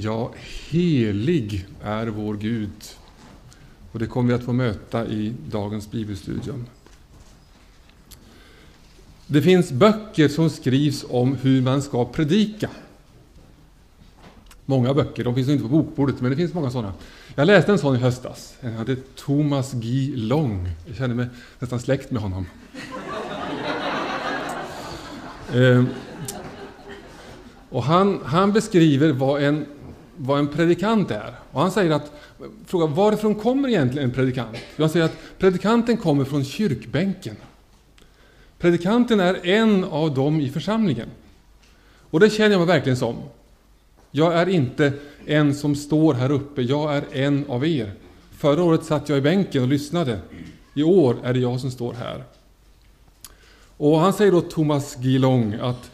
Ja, helig är vår Gud. Och det kommer vi att få möta i dagens bibelstudium. Det finns böcker som skrivs om hur man ska predika. Många böcker, de finns inte på bokbordet, men det finns många sådana. Jag läste en sån i höstas. Den hade Thomas G. Long. Jag känner mig nästan släkt med honom. Eh, och han, han beskriver vad en, vad en predikant är. Och han säger att, frågar varifrån kommer egentligen en predikant? Han säger att predikanten kommer från kyrkbänken. Predikanten är en av dem i församlingen. Och det känner jag mig verkligen som. Jag är inte en som står här uppe, jag är en av er. Förra året satt jag i bänken och lyssnade. I år är det jag som står här. Och han säger då, Thomas Gilong, att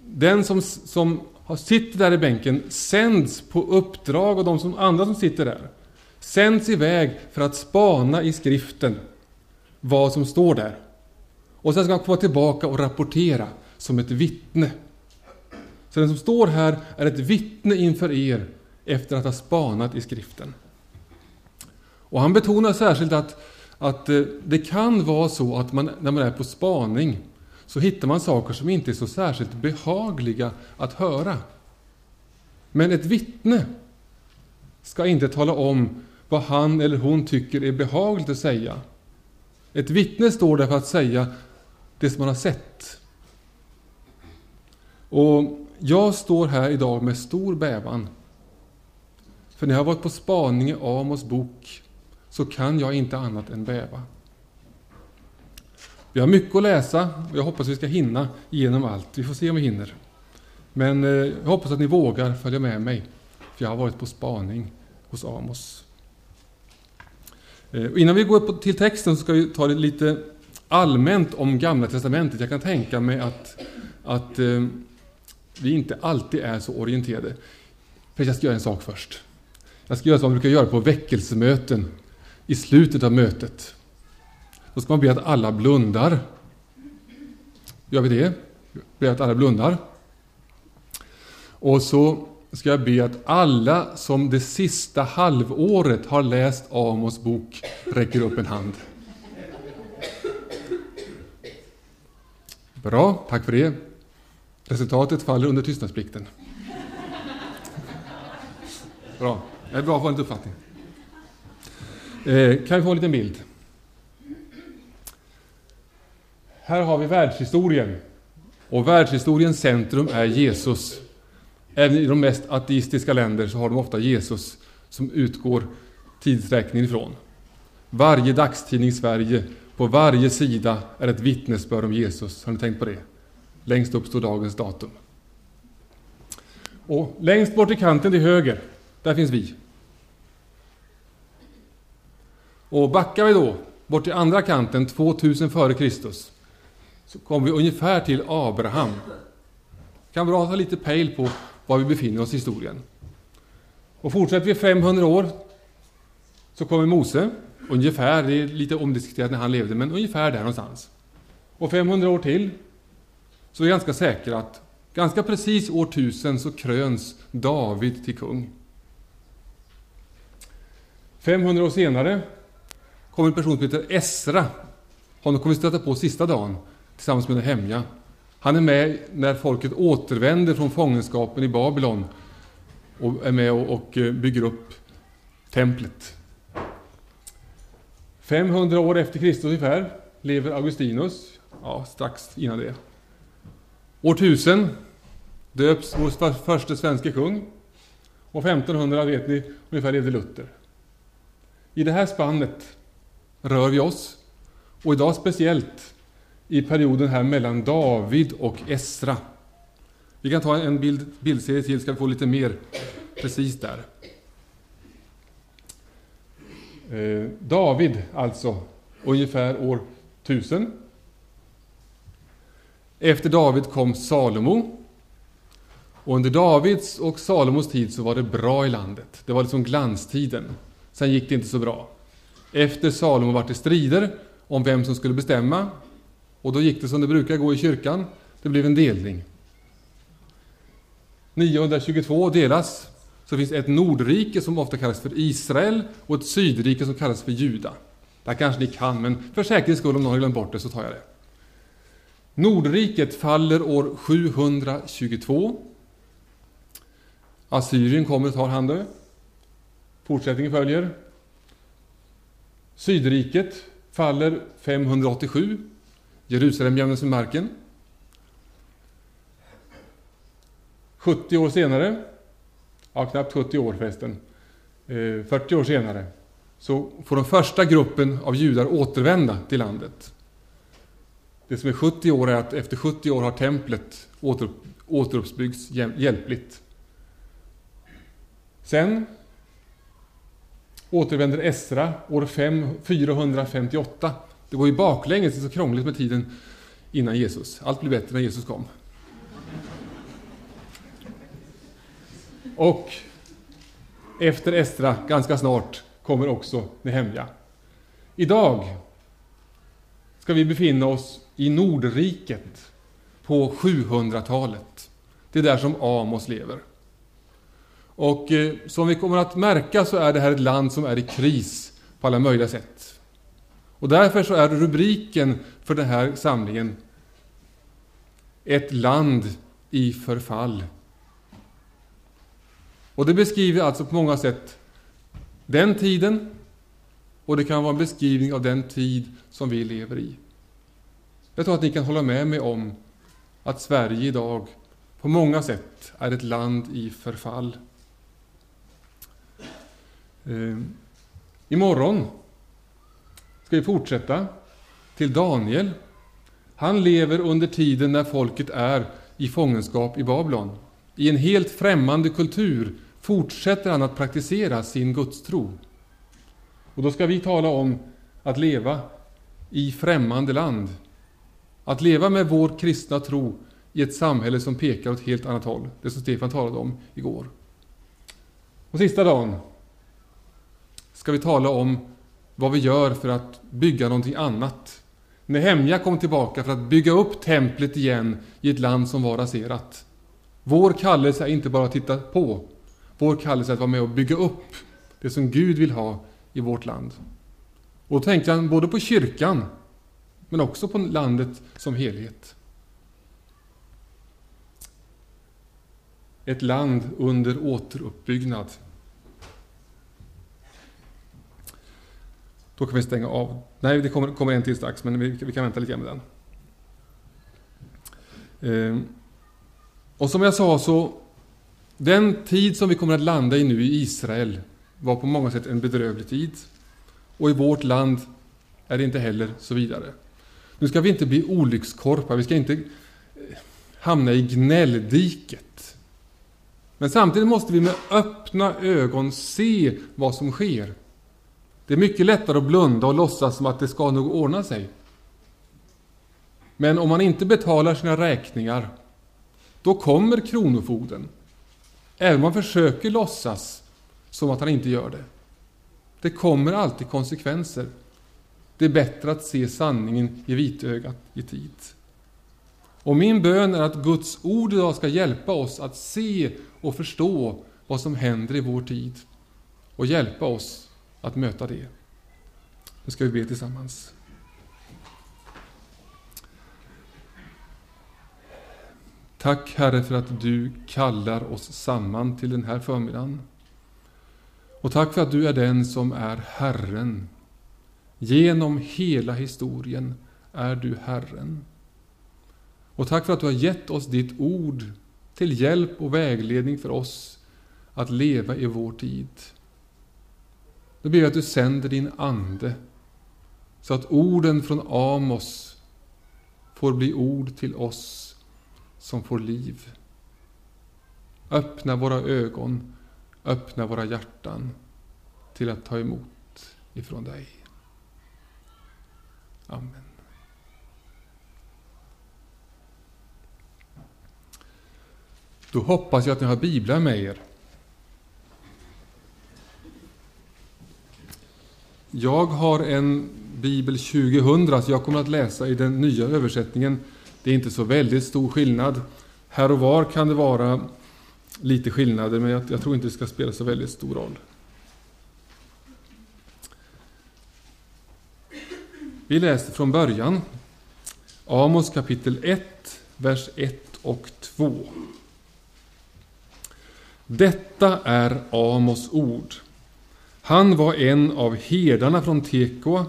den som, som sitter där i bänken sänds på uppdrag av de som, andra som sitter där. Sänds iväg för att spana i skriften vad som står där. Och sen ska han komma tillbaka och rapportera som ett vittne. Så den som står här är ett vittne inför er efter att ha spanat i skriften. Och han betonar särskilt att, att eh, det kan vara så att man, när man är på spaning så hittar man saker som inte är så särskilt behagliga att höra. Men ett vittne ska inte tala om vad han eller hon tycker är behagligt att säga. Ett vittne står där för att säga det som man har sett. Och jag står här idag med stor bävan. För när jag har varit på spaning i Amos bok så kan jag inte annat än bäva. Vi har mycket att läsa och jag hoppas vi ska hinna igenom allt. Vi får se om vi hinner. Men eh, jag hoppas att ni vågar följa med mig, för jag har varit på spaning hos Amos. Eh, och innan vi går till texten så ska vi ta det lite allmänt om Gamla Testamentet. Jag kan tänka mig att, att eh, vi inte alltid är så orienterade. För jag ska göra en sak först. Jag ska göra som man brukar göra på väckelsemöten i slutet av mötet. Då ska man be att alla blundar. Gör vi det? Be att alla blundar. Och så ska jag be att alla som det sista halvåret har läst Amos bok räcker upp en hand. Bra, tack för det. Resultatet faller under tystnadsplikten. Bra, det är bra att få en uppfattning. Eh, kan vi få en liten bild? Här har vi världshistorien. Och världshistoriens centrum är Jesus. Även i de mest ateistiska länder så har de ofta Jesus som utgår tidsräkningen ifrån. Varje dagstidning i Sverige, på varje sida, är ett vittnesbörd om Jesus. Har ni tänkt på det? Längst upp står dagens datum. Och längst bort i kanten till höger, där finns vi. Och backar vi då bort till andra kanten, 2000 före Kristus, så kommer vi ungefär till Abraham. Kan bra ha lite pejl på var vi befinner oss i historien. Och fortsätter vi 500 år så kommer Mose, ungefär, det är lite omdiskuterat när han levde, men ungefär där någonstans. Och 500 år till så är vi ganska säkra att ganska precis år 1000 så kröns David till kung. 500 år senare kommer en person som heter Esra. Honom kommer vi stöta på sista dagen tillsammans med Nehemja. Han är med när folket återvänder från fångenskapen i Babylon och är med och eh, bygger upp templet. 500 år efter Kristus ungefär lever Augustinus, ja, strax innan det. År 1000 döps vår första svenska kung. Och 1500 vet ni, ungefär levde Luther. I det här spannet rör vi oss. Och idag speciellt i perioden här mellan David och Esra. Vi kan ta en bild, bildserie till, ska vi få lite mer precis där. Eh, David alltså, ungefär år 1000. Efter David kom Salomo. Och under Davids och Salomos tid så var det bra i landet. Det var liksom glanstiden. Sen gick det inte så bra. Efter Salomo var det strider om vem som skulle bestämma. Och då gick det som det brukar gå i kyrkan. Det blev en delning. 922 delas så finns det ett Nordrike som ofta kallas för Israel och ett Sydrike som kallas för Juda. Det här kanske ni kan, men för säkerhets skull om någon har glömt bort det så tar jag det. Nordriket faller år 722. Assyrien kommer och tar hand om Fortsättningen följer. Sydriket faller 587. Jerusalem jämnades med marken. 70 år senare, ja knappt 70 år förresten, eh, 40 år senare, så får den första gruppen av judar återvända till landet. Det som är 70 år är att efter 70 år har templet åter, återuppbyggts hjälpligt. Sen återvänder Esra år 5, 458. Det går ju baklänges, det är så krångligt med tiden innan Jesus. Allt blev bättre när Jesus kom. Och efter Estra, ganska snart, kommer också Nehemja. Idag ska vi befinna oss i Nordriket på 700-talet. Det är där som Amos lever. Och eh, som vi kommer att märka så är det här ett land som är i kris på alla möjliga sätt. Och därför så är rubriken för den här samlingen Ett land i förfall. Och det beskriver alltså på många sätt den tiden och det kan vara en beskrivning av den tid som vi lever i. Jag tror att ni kan hålla med mig om att Sverige idag på många sätt är ett land i förfall. Ehm, imorgon ska vi fortsätta till Daniel. Han lever under tiden när folket är i fångenskap i Babylon. I en helt främmande kultur fortsätter han att praktisera sin gudstro. Och då ska vi tala om att leva i främmande land. Att leva med vår kristna tro i ett samhälle som pekar åt helt annat håll. Det som Stefan talade om igår. Och sista dagen ska vi tala om vad vi gör för att bygga någonting annat. Nehemja kom tillbaka för att bygga upp templet igen i ett land som var raserat. Vår kallelse är inte bara att titta på. Vår kallelse är att vara med och bygga upp det som Gud vill ha i vårt land. Och då tänkte han både på kyrkan, men också på landet som helhet. Ett land under återuppbyggnad. Då kan vi stänga av. Nej, det kommer, kommer en till strax, men vi, vi, kan vänta lite grann med den. Eh, och som jag sa så, den tid som vi kommer att landa i nu i Israel var på många sätt en bedrövlig tid. Och i vårt land är det inte heller så vidare. Nu ska vi inte bli olyckskorpar, vi ska inte eh, hamna i gnälldiket. Men samtidigt måste vi med öppna ögon se vad som sker. Det är mycket lättare att blunda och låtsas som att det ska nog ordna sig. Men om man inte betalar sina räkningar, då kommer Kronofogden. Även om man försöker låtsas som att han inte gör det. Det kommer alltid konsekvenser. Det är bättre att se sanningen i vitögat i tid. Och min bön är att Guds ord idag ska hjälpa oss att se och förstå vad som händer i vår tid och hjälpa oss att möta det. Nu ska vi be tillsammans. Tack Herre för att du kallar oss samman till den här förmiddagen. Och tack för att du är den som är Herren. Genom hela historien är du Herren. Och tack för att du har gett oss ditt ord till hjälp och vägledning för oss att leva i vår tid. Då ber jag att du sänder din Ande så att orden från Amos får bli ord till oss som får liv. Öppna våra ögon, öppna våra hjärtan till att ta emot ifrån dig. Amen. Då hoppas jag att ni har biblar med er. Jag har en bibel 2000, så jag kommer att läsa i den nya översättningen. Det är inte så väldigt stor skillnad. Här och var kan det vara lite skillnader, men jag, jag tror inte det ska spela så väldigt stor roll. Vi läser från början. Amos kapitel 1, vers 1 och 2. Detta är Amos ord. Han var en av herdarna från Tekoa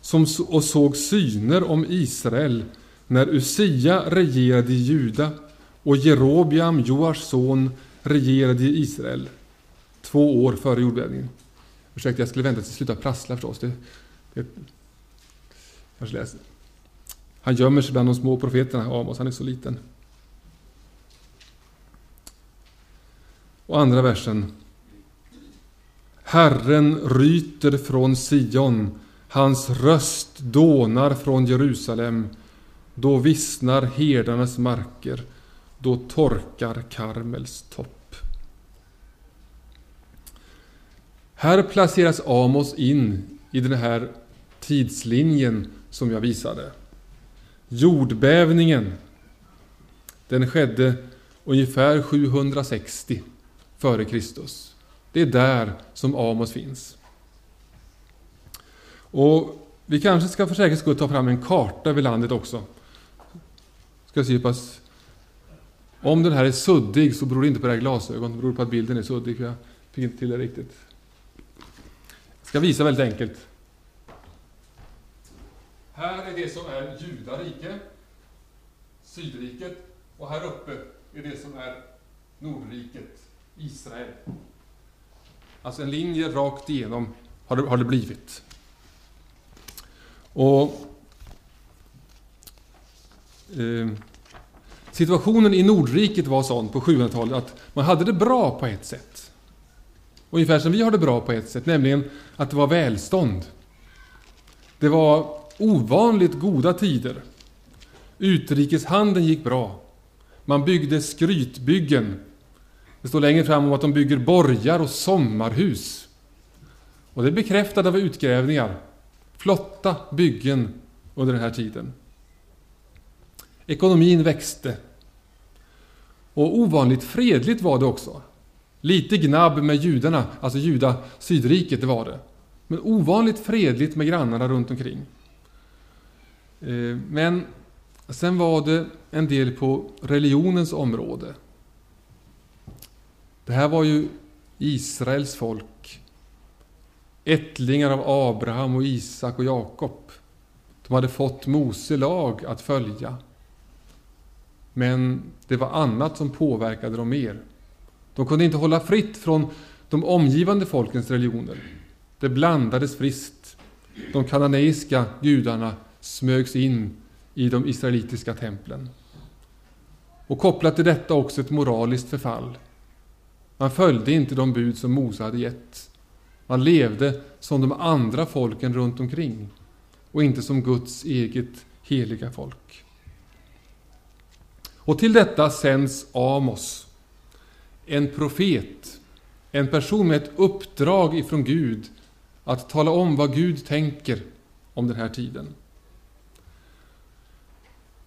som och såg syner om Israel när Usia regerade i Juda och Jerobiam, Joars son, regerade i Israel två år före jordbävningen. Ursäkta, jag skulle vänta tills det slutar prassla förstås. Det, det, kanske läser. Han gömmer sig bland de små profeterna, Amos, han är så liten. Och andra versen. Herren ryter från Sion, hans röst dånar från Jerusalem. Då vissnar herdarnas marker, då torkar Karmels topp. Här placeras Amos in i den här tidslinjen som jag visade. Jordbävningen, den skedde ungefär 760 före Kristus. Det är där som Amos finns. Och vi kanske ska för säkerhets skull ta fram en karta över landet också. Ska se pass... Om den här är suddig så beror det inte på det här glasögon, det beror på att bilden är suddig. Jag fick inte till det riktigt. Jag ska visa väldigt enkelt. Här är det som är Judarike, Sydriket, och här uppe är det som är Nordriket, Israel. Alltså en linje rakt igenom har det, har det blivit. Och eh, Situationen i Nordriket var sån på 700-talet att man hade det bra på ett sätt. Ungefär som vi har det bra på ett sätt, nämligen att det var välstånd. Det var ovanligt goda tider. Utrikeshandeln gick bra. Man byggde skrytbyggen. Det står längre fram om att de bygger borgar och sommarhus. Och det är bekräftat av utgrävningar. Flotta byggen under den här tiden. Ekonomin växte. Och ovanligt fredligt var det också. Lite gnabb med judarna, alltså juda sydriket, det var det. Men ovanligt fredligt med grannarna runt omkring. Eh, men sen var det en del på religionens område. Det här var ju Israels folk. Ättlingar av Abraham och Isak och Jakob. De hade fått Mose lag att följa. Men det var annat som påverkade dem mer. De kunde inte hålla fritt från de omgivande folkens religioner. Det blandades friskt. De kananeiska gudarna smögs in i de israelitiska templen. Och kopplat till detta också ett moraliskt förfall. Man följde inte de bud som Mose hade gett. Man levde som de andra folken runt omkring och inte som Guds eget heliga folk. Och till detta sänds Amos, en profet, en person med ett uppdrag ifrån Gud att tala om vad Gud tänker om den här tiden.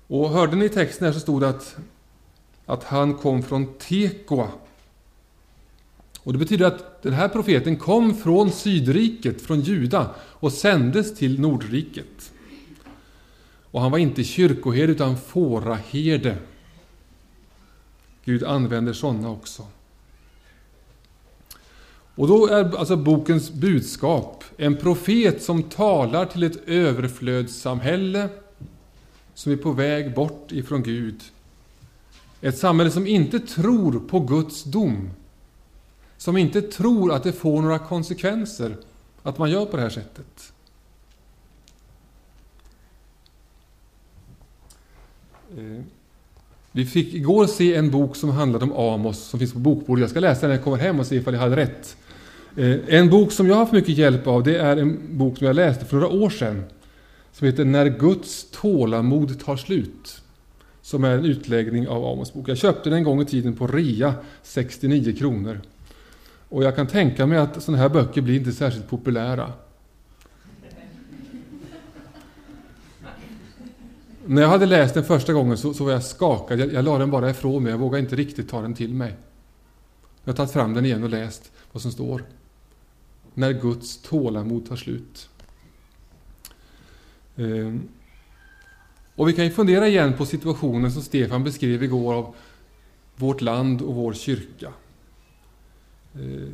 Och hörde ni texten här så stod det att, att han kom från Tekoa. Och det betyder att den här profeten kom från Sydriket, från Juda, och sändes till Nordriket. Och han var inte kyrkoherde utan fåraherde. Gud använder sådana också. Och då är alltså bokens budskap en profet som talar till ett överflödssamhälle som är på väg bort ifrån Gud. Ett samhälle som inte tror på Guds dom. Som inte tror att det får några konsekvenser att man gör på det här sättet. Eh, vi fick igår se en bok som handlade om Amos som finns på bokbordet. Jag ska läsa den när jag kommer hem och se ifall jag hade rätt. Eh, en bok som jag har haft mycket hjälp av det är en bok som jag läste för några år sedan som heter När Guds tålamod tar slut. Som är en utläggning av Amos bok. Jag köpte den en gång i tiden på rea, 69 kronor. Och jag kan tänka mig att sådana här böcker blir inte särskilt populära. När jag hade läst den första gången så, så var jag skakad. Jag, jag la den bara ifrån mig. Jag vågade inte riktigt ta den till mig. Jag har tagit fram den igen och läst vad som står. När Guds tålamod tar slut. Ehm, och vi kan ju fundera igen på situationen som Stefan beskrev igår av vårt land och vår kyrka. Eh,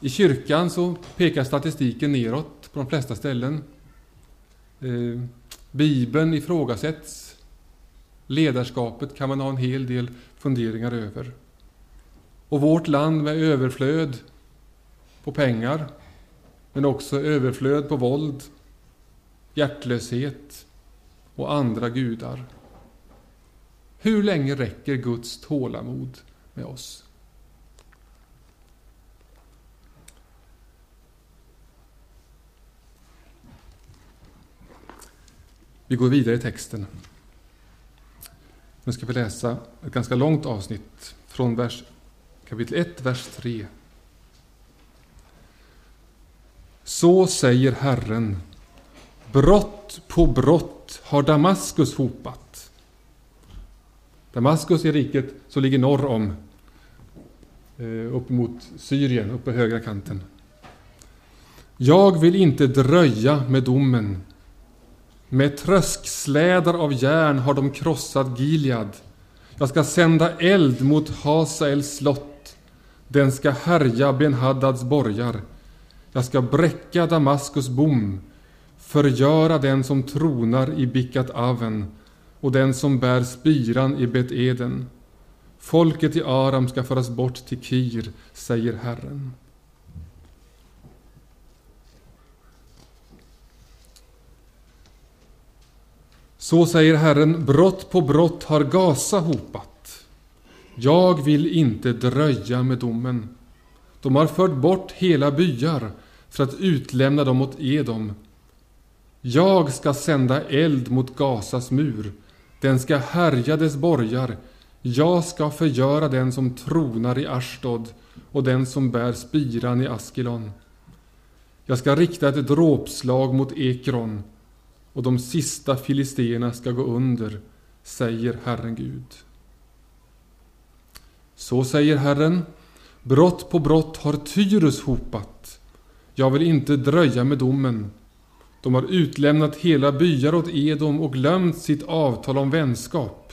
I kyrkan så pekar statistiken neråt på de flesta ställen. Eh, Bibeln ifrågasätts. Ledarskapet kan man ha en hel del funderingar över. Och vårt land med överflöd på pengar, men också överflöd på våld, hjärtlöshet och andra gudar. Hur länge räcker Guds tålamod med oss? Vi går vidare i texten. Nu ska vi läsa ett ganska långt avsnitt från vers, kapitel 1, vers 3. Så säger Herren, brott på brott har Damaskus hopat. Damaskus är riket som ligger norr om, eh, upp mot Syrien, uppe på högra kanten. Jag vill inte dröja med domen. Med tröskslädar av järn har de krossat Gilead. Jag ska sända eld mot Hasaels slott. Den ska härja Benhaddads borgar. Jag ska bräcka Damaskus bom, förgöra den som tronar i Bikat Aven och den som bär spiran i Bet-Eden. Folket i Aram ska föras bort till Kir, säger Herren. Så säger Herren, brott på brott har Gaza hopat. Jag vill inte dröja med domen. De har fört bort hela byar för att utlämna dem åt Edom. Jag ska sända eld mot Gazas mur. Den ska härja dess borgar. Jag ska förgöra den som tronar i Ashdod och den som bär spiran i Askelon. Jag ska rikta ett dråpslag mot Ekron och de sista filisterna ska gå under, säger Herren Gud. Så säger Herren, brott på brott har Tyrus hopat. Jag vill inte dröja med domen. De har utlämnat hela byar åt Edom och glömt sitt avtal om vänskap.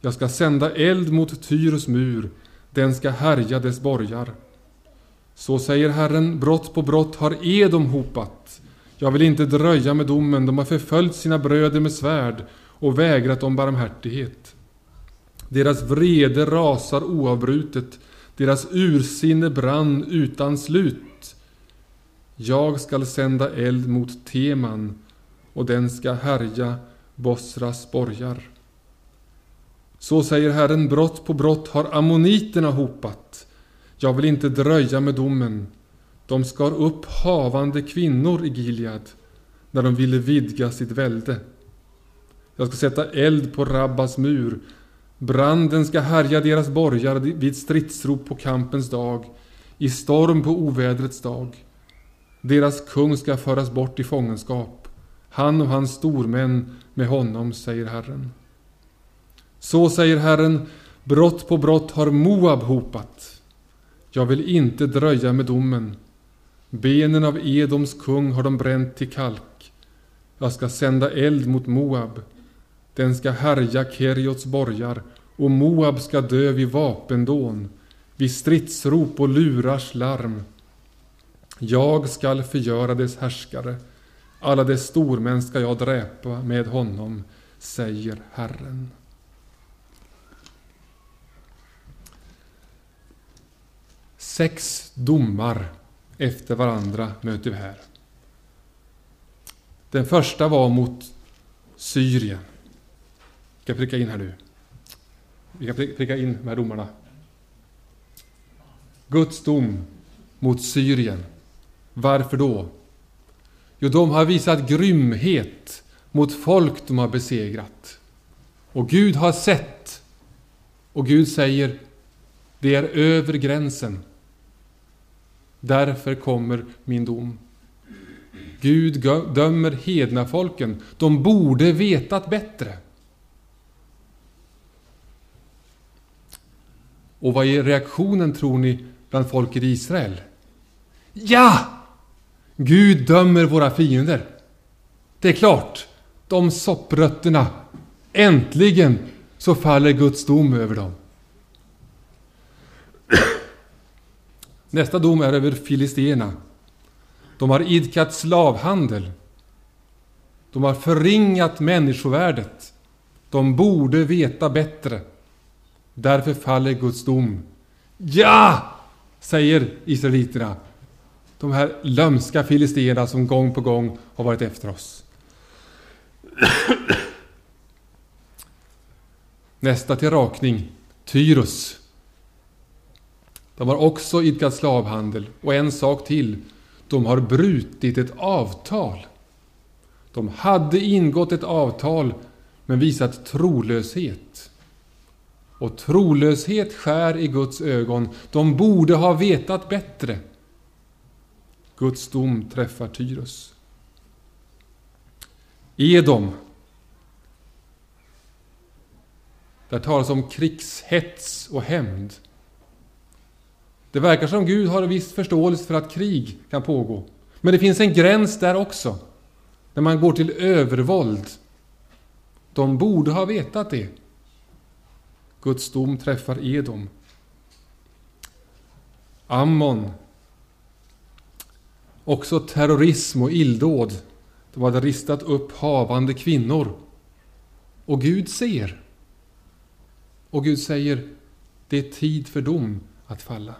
Jag ska sända eld mot Tyrus mur, den ska härja dess borgar. Så säger Herren, brott på brott har Edom hopat. Jag vill inte dröja med domen, de har förföljt sina bröder med svärd och vägrat om barmhärtighet. Deras vrede rasar oavbrutet, deras ursinne brann utan slut. Jag skall sända eld mot Teman och den ska härja Bosras borgar. Så säger Herren, brott på brott har ammoniterna hopat. Jag vill inte dröja med domen. De skar upp havande kvinnor i Gilead när de ville vidga sitt välde. Jag ska sätta eld på Rabbas mur. Branden ska härja deras borgar vid stridsrop på kampens dag, i storm på ovädrets dag. Deras kung ska föras bort i fångenskap, han och hans stormän med honom, säger Herren. Så säger Herren, brott på brott har Moab hopat. Jag vill inte dröja med domen. Benen av Edoms kung har de bränt till kalk. Jag ska sända eld mot Moab. Den ska härja Keriots borgar och Moab ska dö vid vapendån, vid stridsrop och lurars larm. Jag skall förgöra dess härskare, alla dess stormän ska jag dräpa med honom, säger Herren. Sex domar efter varandra möter vi här. Den första var mot Syrien. Vi kan pricka in här nu. Vi kan pricka in de här domarna. Guds dom mot Syrien. Varför då? Jo, de har visat grymhet mot folk de har besegrat. Och Gud har sett. Och Gud säger, det är över gränsen. Därför kommer min dom. Gud dömer hedna folken. De borde vetat bättre. Och vad är reaktionen, tror ni, bland folket i Israel? Ja! Gud dömer våra fiender. Det är klart, de sopprötterna. Äntligen så faller Guds dom över dem. Nästa dom är över filisterna. De har idkat slavhandel. De har förringat människovärdet. De borde veta bättre. Därför faller Guds dom. Ja! säger israeliterna. De här lömska filisterna som gång på gång har varit efter oss. Nästa till rakning, Tyrus. De har också idkat slavhandel. Och en sak till. De har brutit ett avtal. De hade ingått ett avtal men visat trolöshet. Och trolöshet skär i Guds ögon. De borde ha vetat bättre. Guds dom träffar Tyrus. Edom. Där talas om krigshets och hämnd. Det verkar som Gud har en viss förståelse för att krig kan pågå. Men det finns en gräns där också. När man går till övervåld. De borde ha vetat det. Guds dom träffar Edom. Ammon. Också terrorism och illdåd. De hade ristat upp havande kvinnor. Och Gud ser. Och Gud säger, det är tid för dom att falla.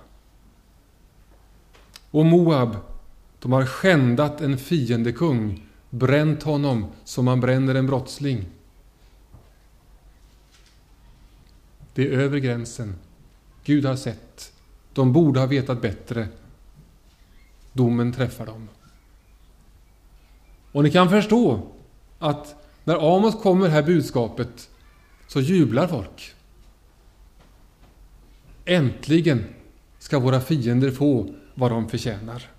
Och Moab, de har skändat en fiendekung, bränt honom som man bränner en brottsling. Det är över gränsen. Gud har sett. De borde ha vetat bättre. Domen träffar dem. Och ni kan förstå att när Amos kommer det här budskapet så jublar folk. Äntligen ska våra fiender få vad de förtjänar.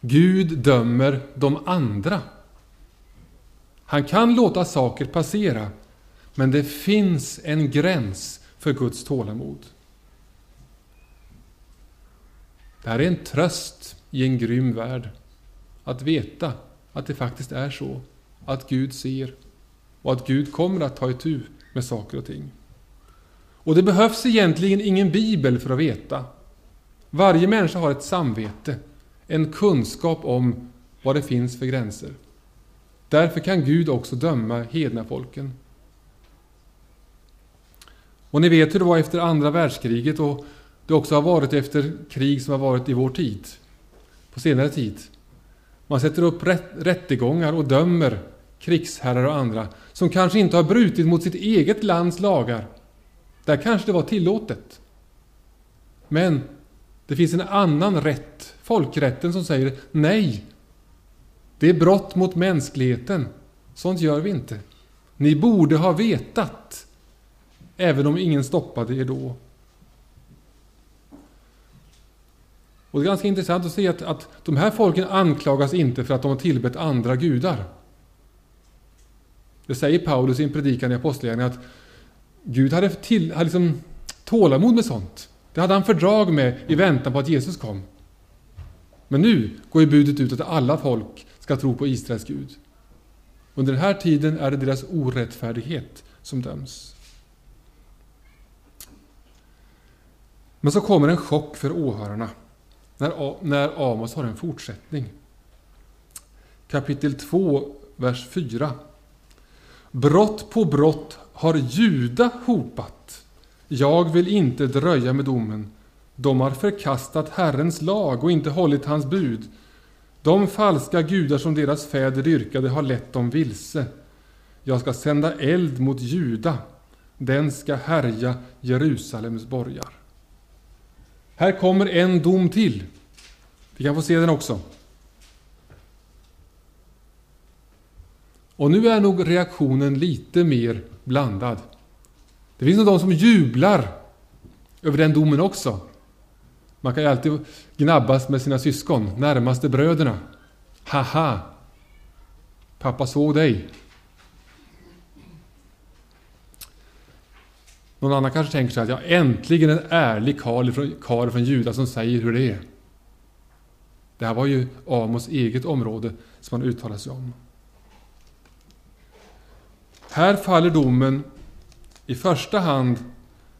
Gud dömer de andra. Han kan låta saker passera, men det finns en gräns för Guds tålamod. Det här är en tröst i en grym värld. Att veta att det faktiskt är så. Att Gud ser och att Gud kommer att ta itu med saker och ting. Och det behövs egentligen ingen bibel för att veta. Varje människa har ett samvete, en kunskap om vad det finns för gränser. Därför kan Gud också döma hedna folken. Och ni vet hur det var efter andra världskriget och det också har varit efter krig som har varit i vår tid. På senare tid. Man sätter upp rättegångar och dömer krigsherrar och andra som kanske inte har brutit mot sitt eget lands lagar där kanske det var tillåtet. Men det finns en annan rätt, folkrätten, som säger nej. Det är brott mot mänskligheten. Sånt gör vi inte. Ni borde ha vetat, även om ingen stoppade er då. Och Det är ganska intressant att se att, att de här folken anklagas inte för att de har tillbett andra gudar. Det säger Paulus i en predikan i Apostlagärningarna att Gud hade, till, hade liksom tålamod med sånt. Det hade han fördrag med i väntan på att Jesus kom. Men nu går ju budet ut att alla folk ska tro på Israels Gud. Under den här tiden är det deras orättfärdighet som döms. Men så kommer en chock för åhörarna när, när Amos har en fortsättning. Kapitel 2, vers 4. Brott på brott har Juda hopat. Jag vill inte dröja med domen. De har förkastat Herrens lag och inte hållit hans bud. De falska gudar som deras fäder dyrkade har lett dem vilse. Jag ska sända eld mot Juda. Den ska härja Jerusalems borgar. Här kommer en dom till. Vi kan få se den också. Och nu är nog reaktionen lite mer blandad. Det finns nog de som jublar över den domen också. Man kan ju alltid gnabbas med sina syskon, närmaste bröderna. Haha! Pappa såg dig. Någon annan kanske tänker sig att ja, äntligen en ärlig karl från, karl från Juda som säger hur det är. Det här var ju Amos eget område som han uttalade sig om. Här faller domen i första hand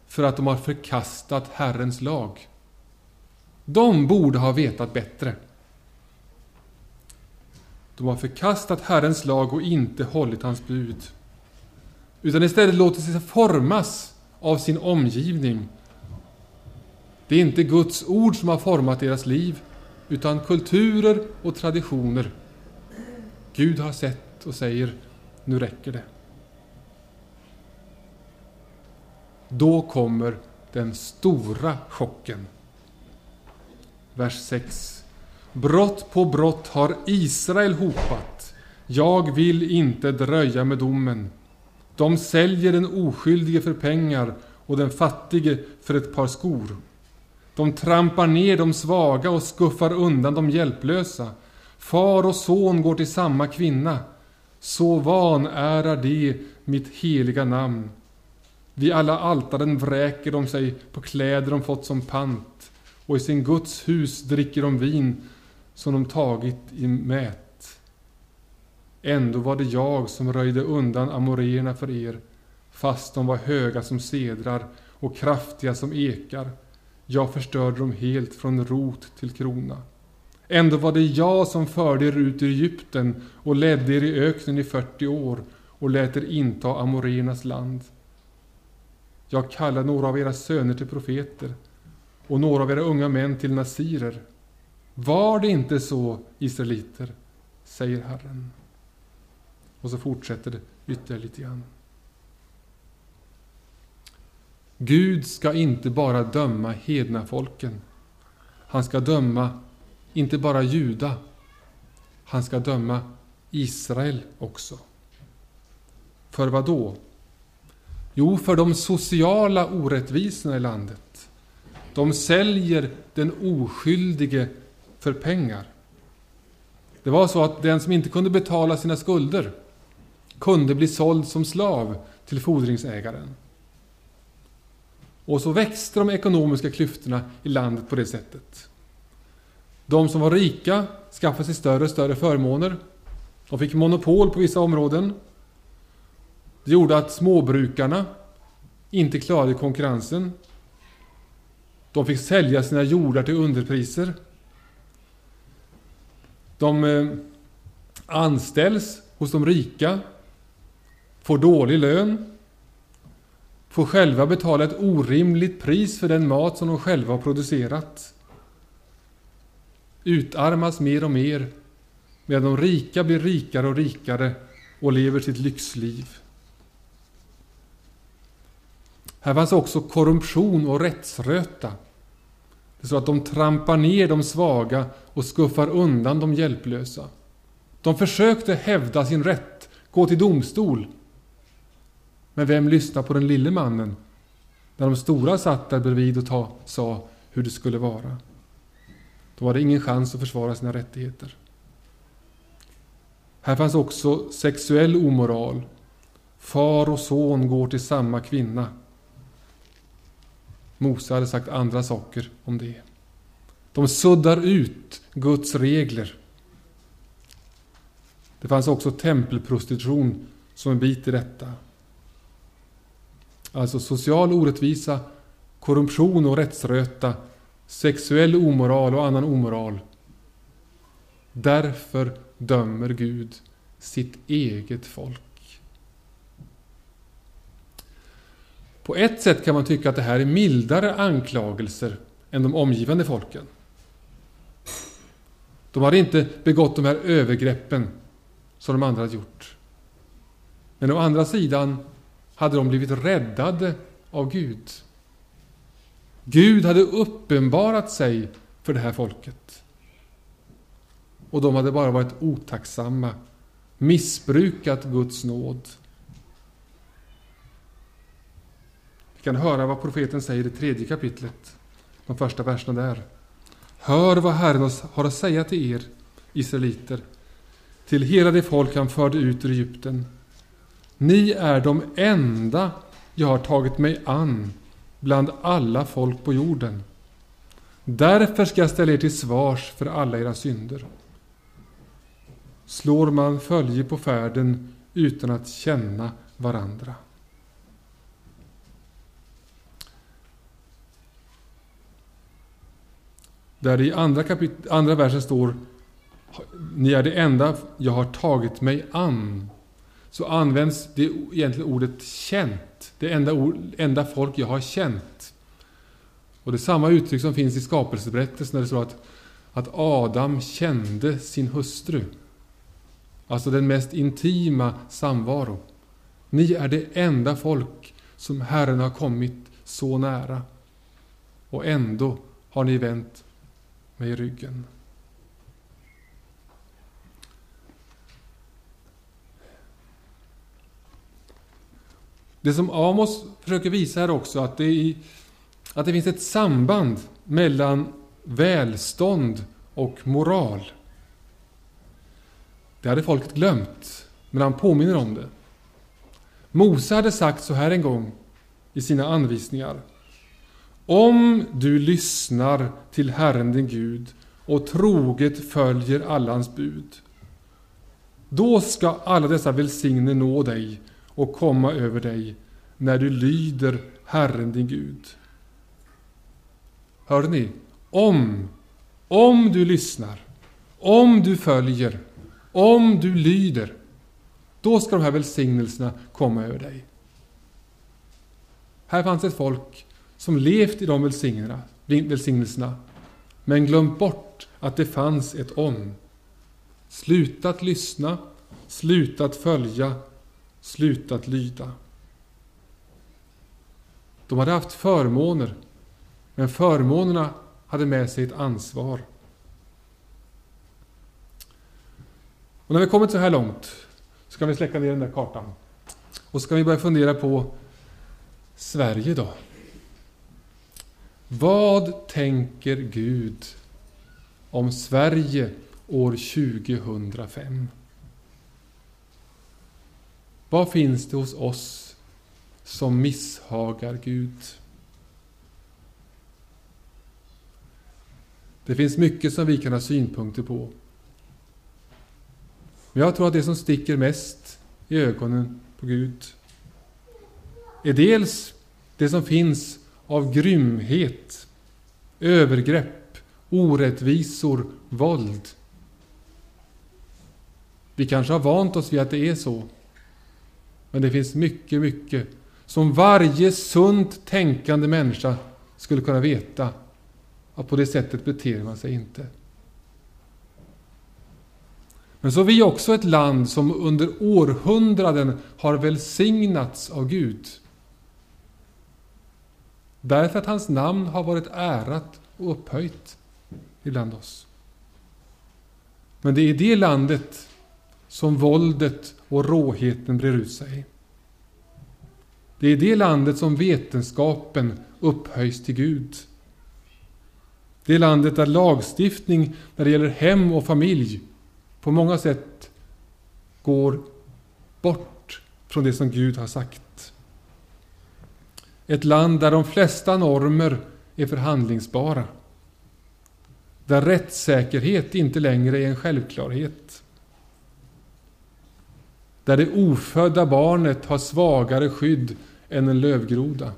för att de har förkastat Herrens lag. De borde ha vetat bättre. De har förkastat Herrens lag och inte hållit hans bud. Utan istället låtit sig formas av sin omgivning. Det är inte Guds ord som har format deras liv, utan kulturer och traditioner. Gud har sett och säger, nu räcker det. Då kommer den stora chocken. Vers 6. Brott på brott har Israel hopat. Jag vill inte dröja med domen. De säljer den oskyldige för pengar och den fattige för ett par skor. De trampar ner de svaga och skuffar undan de hjälplösa. Far och son går till samma kvinna. Så vanärar de mitt heliga namn. Vid alla altaren vräker de sig på kläder de fått som pant och i sin Guds hus dricker de vin som de tagit i mät. Ändå var det jag som röjde undan amoréerna för er, fast de var höga som sedrar och kraftiga som ekar. Jag förstörde dem helt från rot till krona. Ändå var det jag som förde er ut ur Egypten och ledde er i öknen i 40 år och lät er inta amoréernas land. Jag kallar några av era söner till profeter och några av era unga män till nasirer. Var det inte så, israeliter, säger Herren. Och så fortsätter det ytterligare lite grann. Gud ska inte bara döma hedna folken. Han ska döma inte bara Juda. Han ska döma Israel också. För vad då? Jo, för de sociala orättvisorna i landet. De säljer den oskyldige för pengar. Det var så att den som inte kunde betala sina skulder kunde bli såld som slav till fordringsägaren. Och så växte de ekonomiska klyftorna i landet på det sättet. De som var rika skaffade sig större och större förmåner. De fick monopol på vissa områden. Det gjorde att småbrukarna inte klarade konkurrensen. De fick sälja sina jordar till underpriser. De eh, anställs hos de rika, får dålig lön, får själva betala ett orimligt pris för den mat som de själva har producerat. Utarmas mer och mer, medan de rika blir rikare och rikare och lever sitt lyxliv. Här fanns också korruption och rättsröta. Det är så att de trampar ner de svaga och skuffar undan de hjälplösa. De försökte hävda sin rätt, gå till domstol. Men vem lyssnade på den lille mannen när de stora satt där bredvid och ta, sa hur det skulle vara? Då var det ingen chans att försvara sina rättigheter. Här fanns också sexuell omoral. Far och son går till samma kvinna. Mose hade sagt andra saker om det. De suddar ut Guds regler. Det fanns också tempelprostitution som en bit i detta. Alltså social orättvisa, korruption och rättsröta, sexuell omoral och annan omoral. Därför dömer Gud sitt eget folk. På ett sätt kan man tycka att det här är mildare anklagelser än de omgivande folken. De hade inte begått de här övergreppen som de andra hade gjort. Men å andra sidan hade de blivit räddade av Gud. Gud hade uppenbarat sig för det här folket. Och de hade bara varit otacksamma, missbrukat Guds nåd. Kan höra vad profeten säger i tredje kapitlet, de första verserna där. Hör vad Herren har att säga till er, israeliter, till hela det folk han förde ut ur Egypten. Ni är de enda jag har tagit mig an bland alla folk på jorden. Därför ska jag ställa er till svars för alla era synder. Slår man följe på färden utan att känna varandra. Där i andra, kapit- andra versen står Ni är det enda jag har tagit mig an. Så används det egentligen ordet känt. Det enda, ord, enda folk jag har känt. Och det är samma uttryck som finns i skapelseberättelsen när det står att, att Adam kände sin hustru. Alltså den mest intima samvaro. Ni är det enda folk som Herren har kommit så nära. Och ändå har ni vänt mig ryggen. Det som Amos försöker visa här också, att det, är, att det finns ett samband mellan välstånd och moral. Det hade folket glömt, men han påminner om det. Mose hade sagt så här en gång i sina anvisningar. Om du lyssnar till Herren din Gud och troget följer alla hans bud, då ska alla dessa välsignelser nå dig och komma över dig när du lyder Herren din Gud. Hörde ni? Om, om du lyssnar, om du följer, om du lyder, då ska de här välsignelserna komma över dig. Här fanns ett folk som levt i de välsignelserna, men glömt bort att det fanns ett om. Slutat lyssna, slutat följa, slutat lyda. De hade haft förmåner, men förmånerna hade med sig ett ansvar. Och när vi kommit så här långt så kan vi släcka ner den där kartan. Och så kan vi börja fundera på Sverige då. Vad tänker Gud om Sverige år 2005? Vad finns det hos oss som misshagar Gud? Det finns mycket som vi kan ha synpunkter på. Men jag tror att det som sticker mest i ögonen på Gud är dels det som finns av grymhet, övergrepp, orättvisor, våld. Vi kanske har vant oss vid att det är så. Men det finns mycket, mycket som varje sunt tänkande människa skulle kunna veta att på det sättet beter man sig inte. Men så är vi också ett land som under århundraden har välsignats av Gud. Därför att hans namn har varit ärat och upphöjt ibland oss. Men det är i det landet som våldet och råheten brer ut sig. Det är i det landet som vetenskapen upphöjs till Gud. Det är landet där lagstiftning när det gäller hem och familj på många sätt går bort från det som Gud har sagt. Ett land där de flesta normer är förhandlingsbara. Där rättssäkerhet inte längre är en självklarhet. Där det ofödda barnet har svagare skydd än en lövgroda.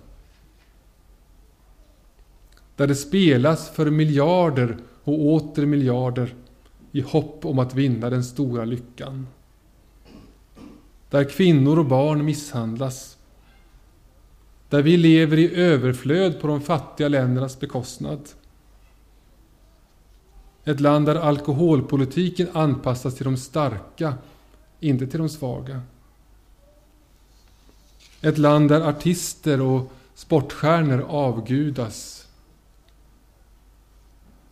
Där det spelas för miljarder och åter miljarder i hopp om att vinna den stora lyckan. Där kvinnor och barn misshandlas. Där vi lever i överflöd på de fattiga ländernas bekostnad. Ett land där alkoholpolitiken anpassas till de starka, inte till de svaga. Ett land där artister och sportstjärnor avgudas.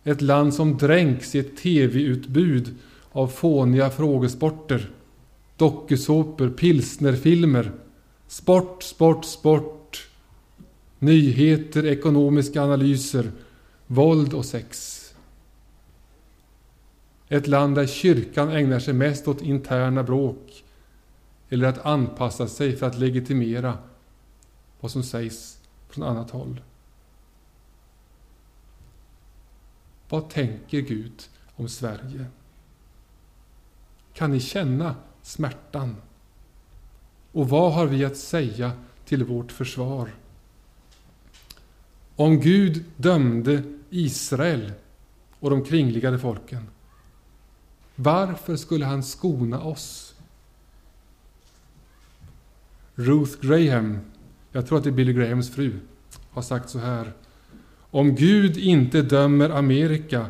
Ett land som dränks i ett TV-utbud av fåniga frågesporter, dokusåpor, pilsnerfilmer, sport, sport, sport, nyheter, ekonomiska analyser, våld och sex. Ett land där kyrkan ägnar sig mest åt interna bråk eller att anpassa sig för att legitimera vad som sägs från annat håll. Vad tänker Gud om Sverige? Kan ni känna smärtan? Och vad har vi att säga till vårt försvar? Om Gud dömde Israel och de kringliggande folken, varför skulle han skona oss? Ruth Graham, jag tror att det är Billy Grahams fru, har sagt så här. Om Gud inte dömer Amerika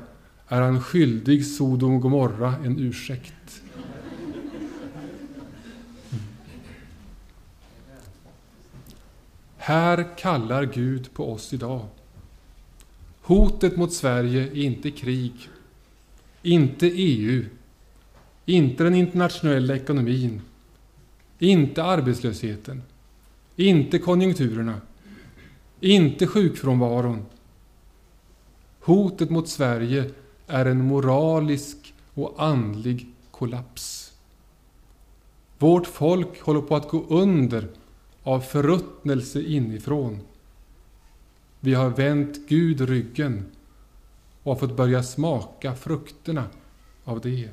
är han skyldig Sodom och Gomorra en ursäkt. Här kallar Gud på oss idag. Hotet mot Sverige är inte krig, inte EU, inte den internationella ekonomin, inte arbetslösheten, inte konjunkturerna, inte sjukfrånvaron. Hotet mot Sverige är en moralisk och andlig kollaps. Vårt folk håller på att gå under av förruttnelse inifrån. Vi har vänt Gud ryggen och har fått börja smaka frukterna av det.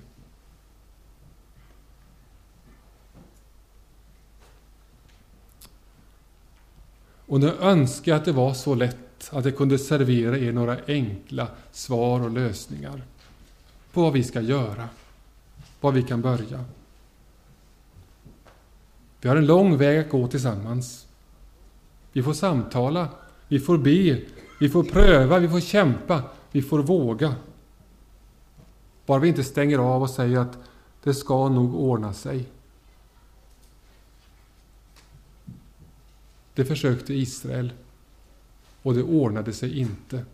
Och nu önskar jag att det var så lätt att jag kunde servera er några enkla svar och lösningar på vad vi ska göra, var vi kan börja. Vi har en lång väg att gå tillsammans. Vi får samtala, vi får be, vi får pröva, vi får kämpa, vi får våga. Bara vi inte stänger av och säger att det ska nog ordna sig. Det försökte Israel och det ordnade sig inte.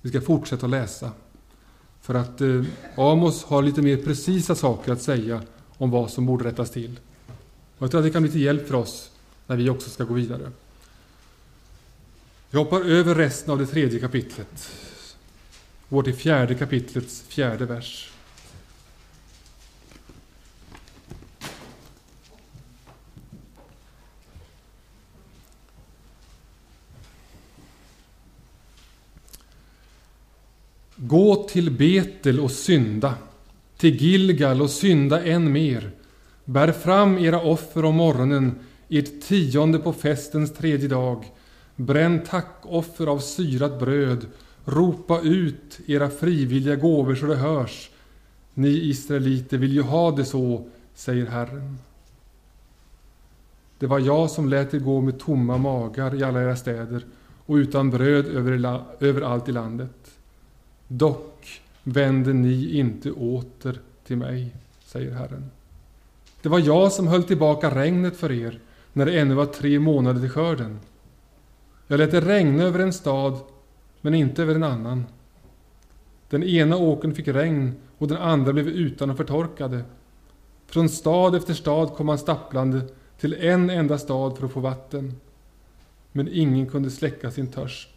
Vi ska fortsätta att läsa. För att eh, Amos har lite mer precisa saker att säga om vad som borde rättas till. Och jag tror att det kan bli till hjälp för oss när vi också ska gå vidare. Jag hoppar över resten av det tredje kapitlet. Går till fjärde kapitlets fjärde vers. Gå till Betel och synda, till Gilgal och synda än mer. Bär fram era offer om morgonen, ert tionde på festens tredje dag. Bränn tackoffer av syrat bröd. Ropa ut era frivilliga gåvor så det hörs. Ni israeliter vill ju ha det så, säger Herren. Det var jag som lät er gå med tomma magar i alla era städer och utan bröd överallt i landet. Dock vänder ni inte åter till mig, säger Herren. Det var jag som höll tillbaka regnet för er när det ännu var tre månader till skörden. Jag lät det regna över en stad, men inte över en annan. Den ena åkern fick regn och den andra blev utan och förtorkade. Från stad efter stad kom han stapplande till en enda stad för att få vatten. Men ingen kunde släcka sin törst.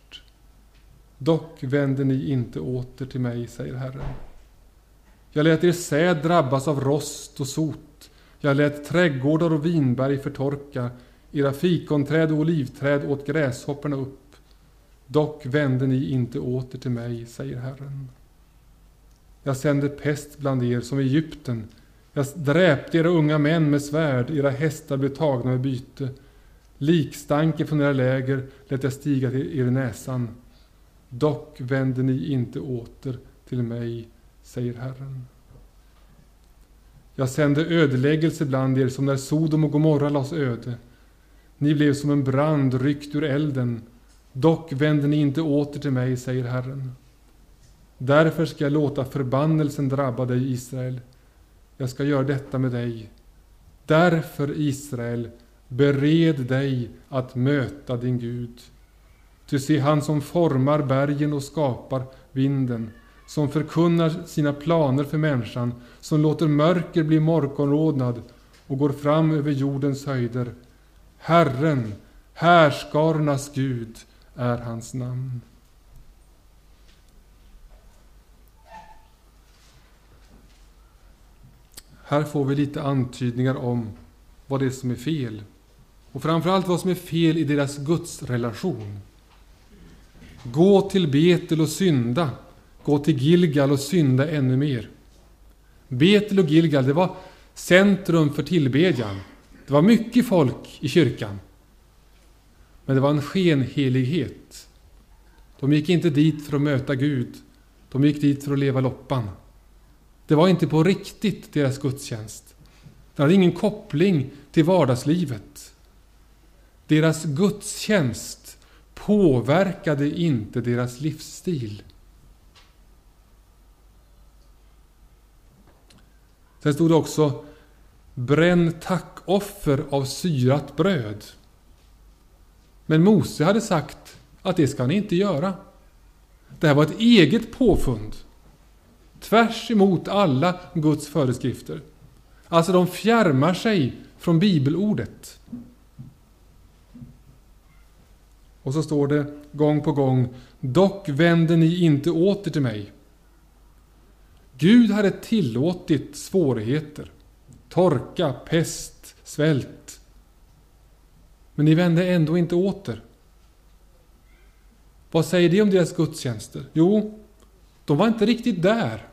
Dock vänder ni inte åter till mig, säger Herren. Jag lät er säd drabbas av rost och sot. Jag lät trädgårdar och vinberg förtorka. Era fikonträd och olivträd åt gräshopporna upp. Dock vände ni inte åter till mig, säger Herren. Jag sände pest bland er som i Egypten. Jag dräpte era unga män med svärd, era hästar blev tagna med byte. Likstanken från era läger lät jag stiga till er näsan. Dock vänder ni inte åter till mig, säger Herren. Jag sände ödeläggelse bland er som när Sodom och Gomorra lades öde. Ni blev som en brand ryckt ur elden. Dock vänder ni inte åter till mig, säger Herren. Därför ska jag låta förbannelsen drabba dig, Israel. Jag ska göra detta med dig. Därför, Israel, bered dig att möta din Gud. Ty se, han som formar bergen och skapar vinden, som förkunnar sina planer för människan, som låter mörker bli morgonrodnad och går fram över jordens höjder. Herren, härskarnas Gud, är hans namn. Här får vi lite antydningar om vad det är som är fel. Och framförallt vad som är fel i deras gudsrelation. Gå till Betel och synda. Gå till Gilgal och synda ännu mer. Betel och Gilgal, det var centrum för tillbedjan. Det var mycket folk i kyrkan. Men det var en skenhelighet. De gick inte dit för att möta Gud. De gick dit för att leva loppan. Det var inte på riktigt deras gudstjänst. Den hade ingen koppling till vardagslivet. Deras gudstjänst påverkade inte deras livsstil. Sen stod det också Bränn tackoffer av syrat bröd. Men Mose hade sagt att det ska ni inte göra. Det här var ett eget påfund. Tvärs emot alla Guds föreskrifter. Alltså de fjärmar sig från bibelordet. Och så står det gång på gång Dock vänder ni inte åter till mig. Gud hade tillåtit svårigheter, torka, pest, svält. Men ni vände ändå inte åter. Vad säger det om deras gudstjänster? Jo, de var inte riktigt där.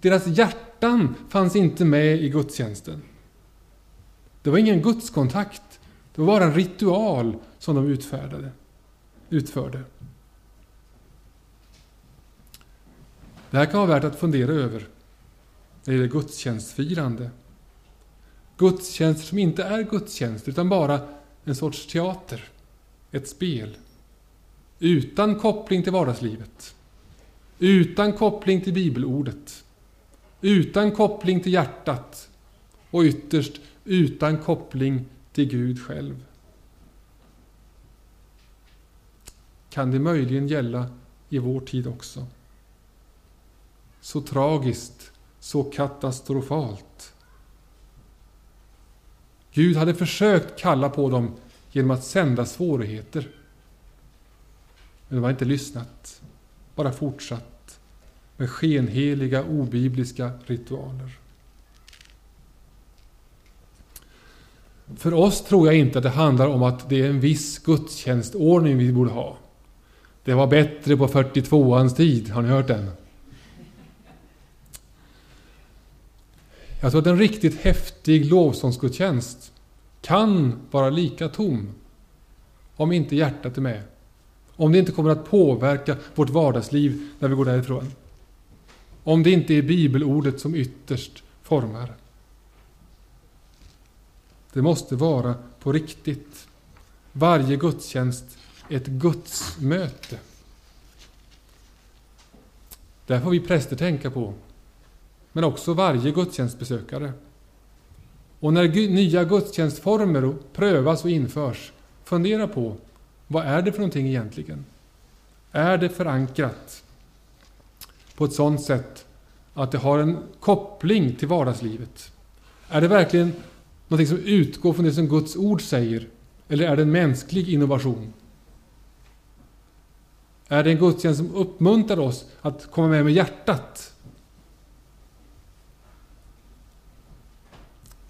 Deras hjärtan fanns inte med i gudstjänsten. Det var ingen gudskontakt. Det var bara en ritual som de utfärdade, utförde. Det här kan vara värt att fundera över när det gäller gudstjänstfirande. Gudstjänster som inte är gudstjänster utan bara en sorts teater, ett spel. Utan koppling till vardagslivet. Utan koppling till bibelordet. Utan koppling till hjärtat. Och ytterst utan koppling till Gud själv. Kan det möjligen gälla i vår tid också? Så tragiskt, så katastrofalt. Gud hade försökt kalla på dem genom att sända svårigheter. Men de har inte lyssnat, bara fortsatt med skenheliga, obibliska ritualer. För oss tror jag inte att det handlar om att det är en viss gudstjänstordning vi borde ha. Det var bättre på 42ans tid, har ni hört den? Jag tror att en riktigt häftig lovsångsgudstjänst kan vara lika tom om inte hjärtat är med. Om det inte kommer att påverka vårt vardagsliv när vi går därifrån. Om det inte är bibelordet som ytterst formar. Det måste vara på riktigt. Varje gudstjänst ett gudsmöte. Det får vi präster tänka på. Men också varje gudstjänstbesökare. Och när nya gudstjänstformer prövas och införs, fundera på vad är det för någonting egentligen? Är det förankrat på ett sådant sätt att det har en koppling till vardagslivet? Är det verkligen någonting som utgår från det som Guds ord säger? Eller är det en mänsklig innovation? Är det en gudstjänst som uppmuntrar oss att komma med med hjärtat?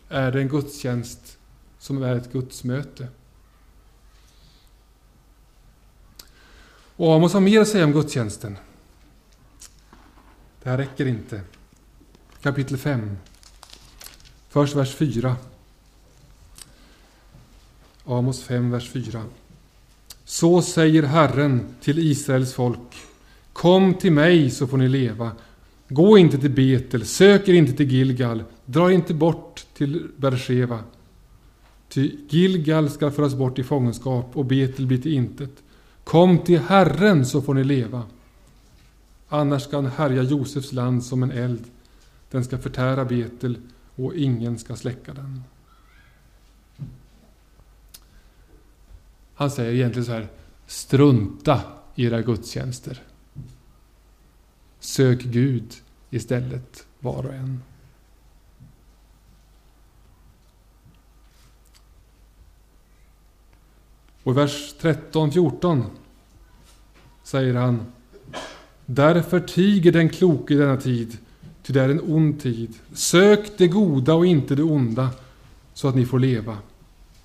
Är det en gudstjänst som är ett gudsmöte? Och Amos har mer att säga om gudstjänsten. Det här räcker inte. Kapitel 5. Först vers 4. Amos 5, vers 4. Så säger Herren till Israels folk. Kom till mig så får ni leva. Gå inte till Betel, sök er inte till Gilgal, dra inte bort till Bersheva. Ty Gilgal ska föras bort i fångenskap och Betel blir till intet. Kom till Herren så får ni leva. Annars ska han härja Josefs land som en eld. Den ska förtära Betel och ingen ska släcka den. Han säger egentligen så här, strunta i era gudstjänster. Sök Gud istället, var och en. Och i vers 13-14 säger han Därför tiger den kloke i denna tid, ty det är en ond tid. Sök det goda och inte det onda, så att ni får leva.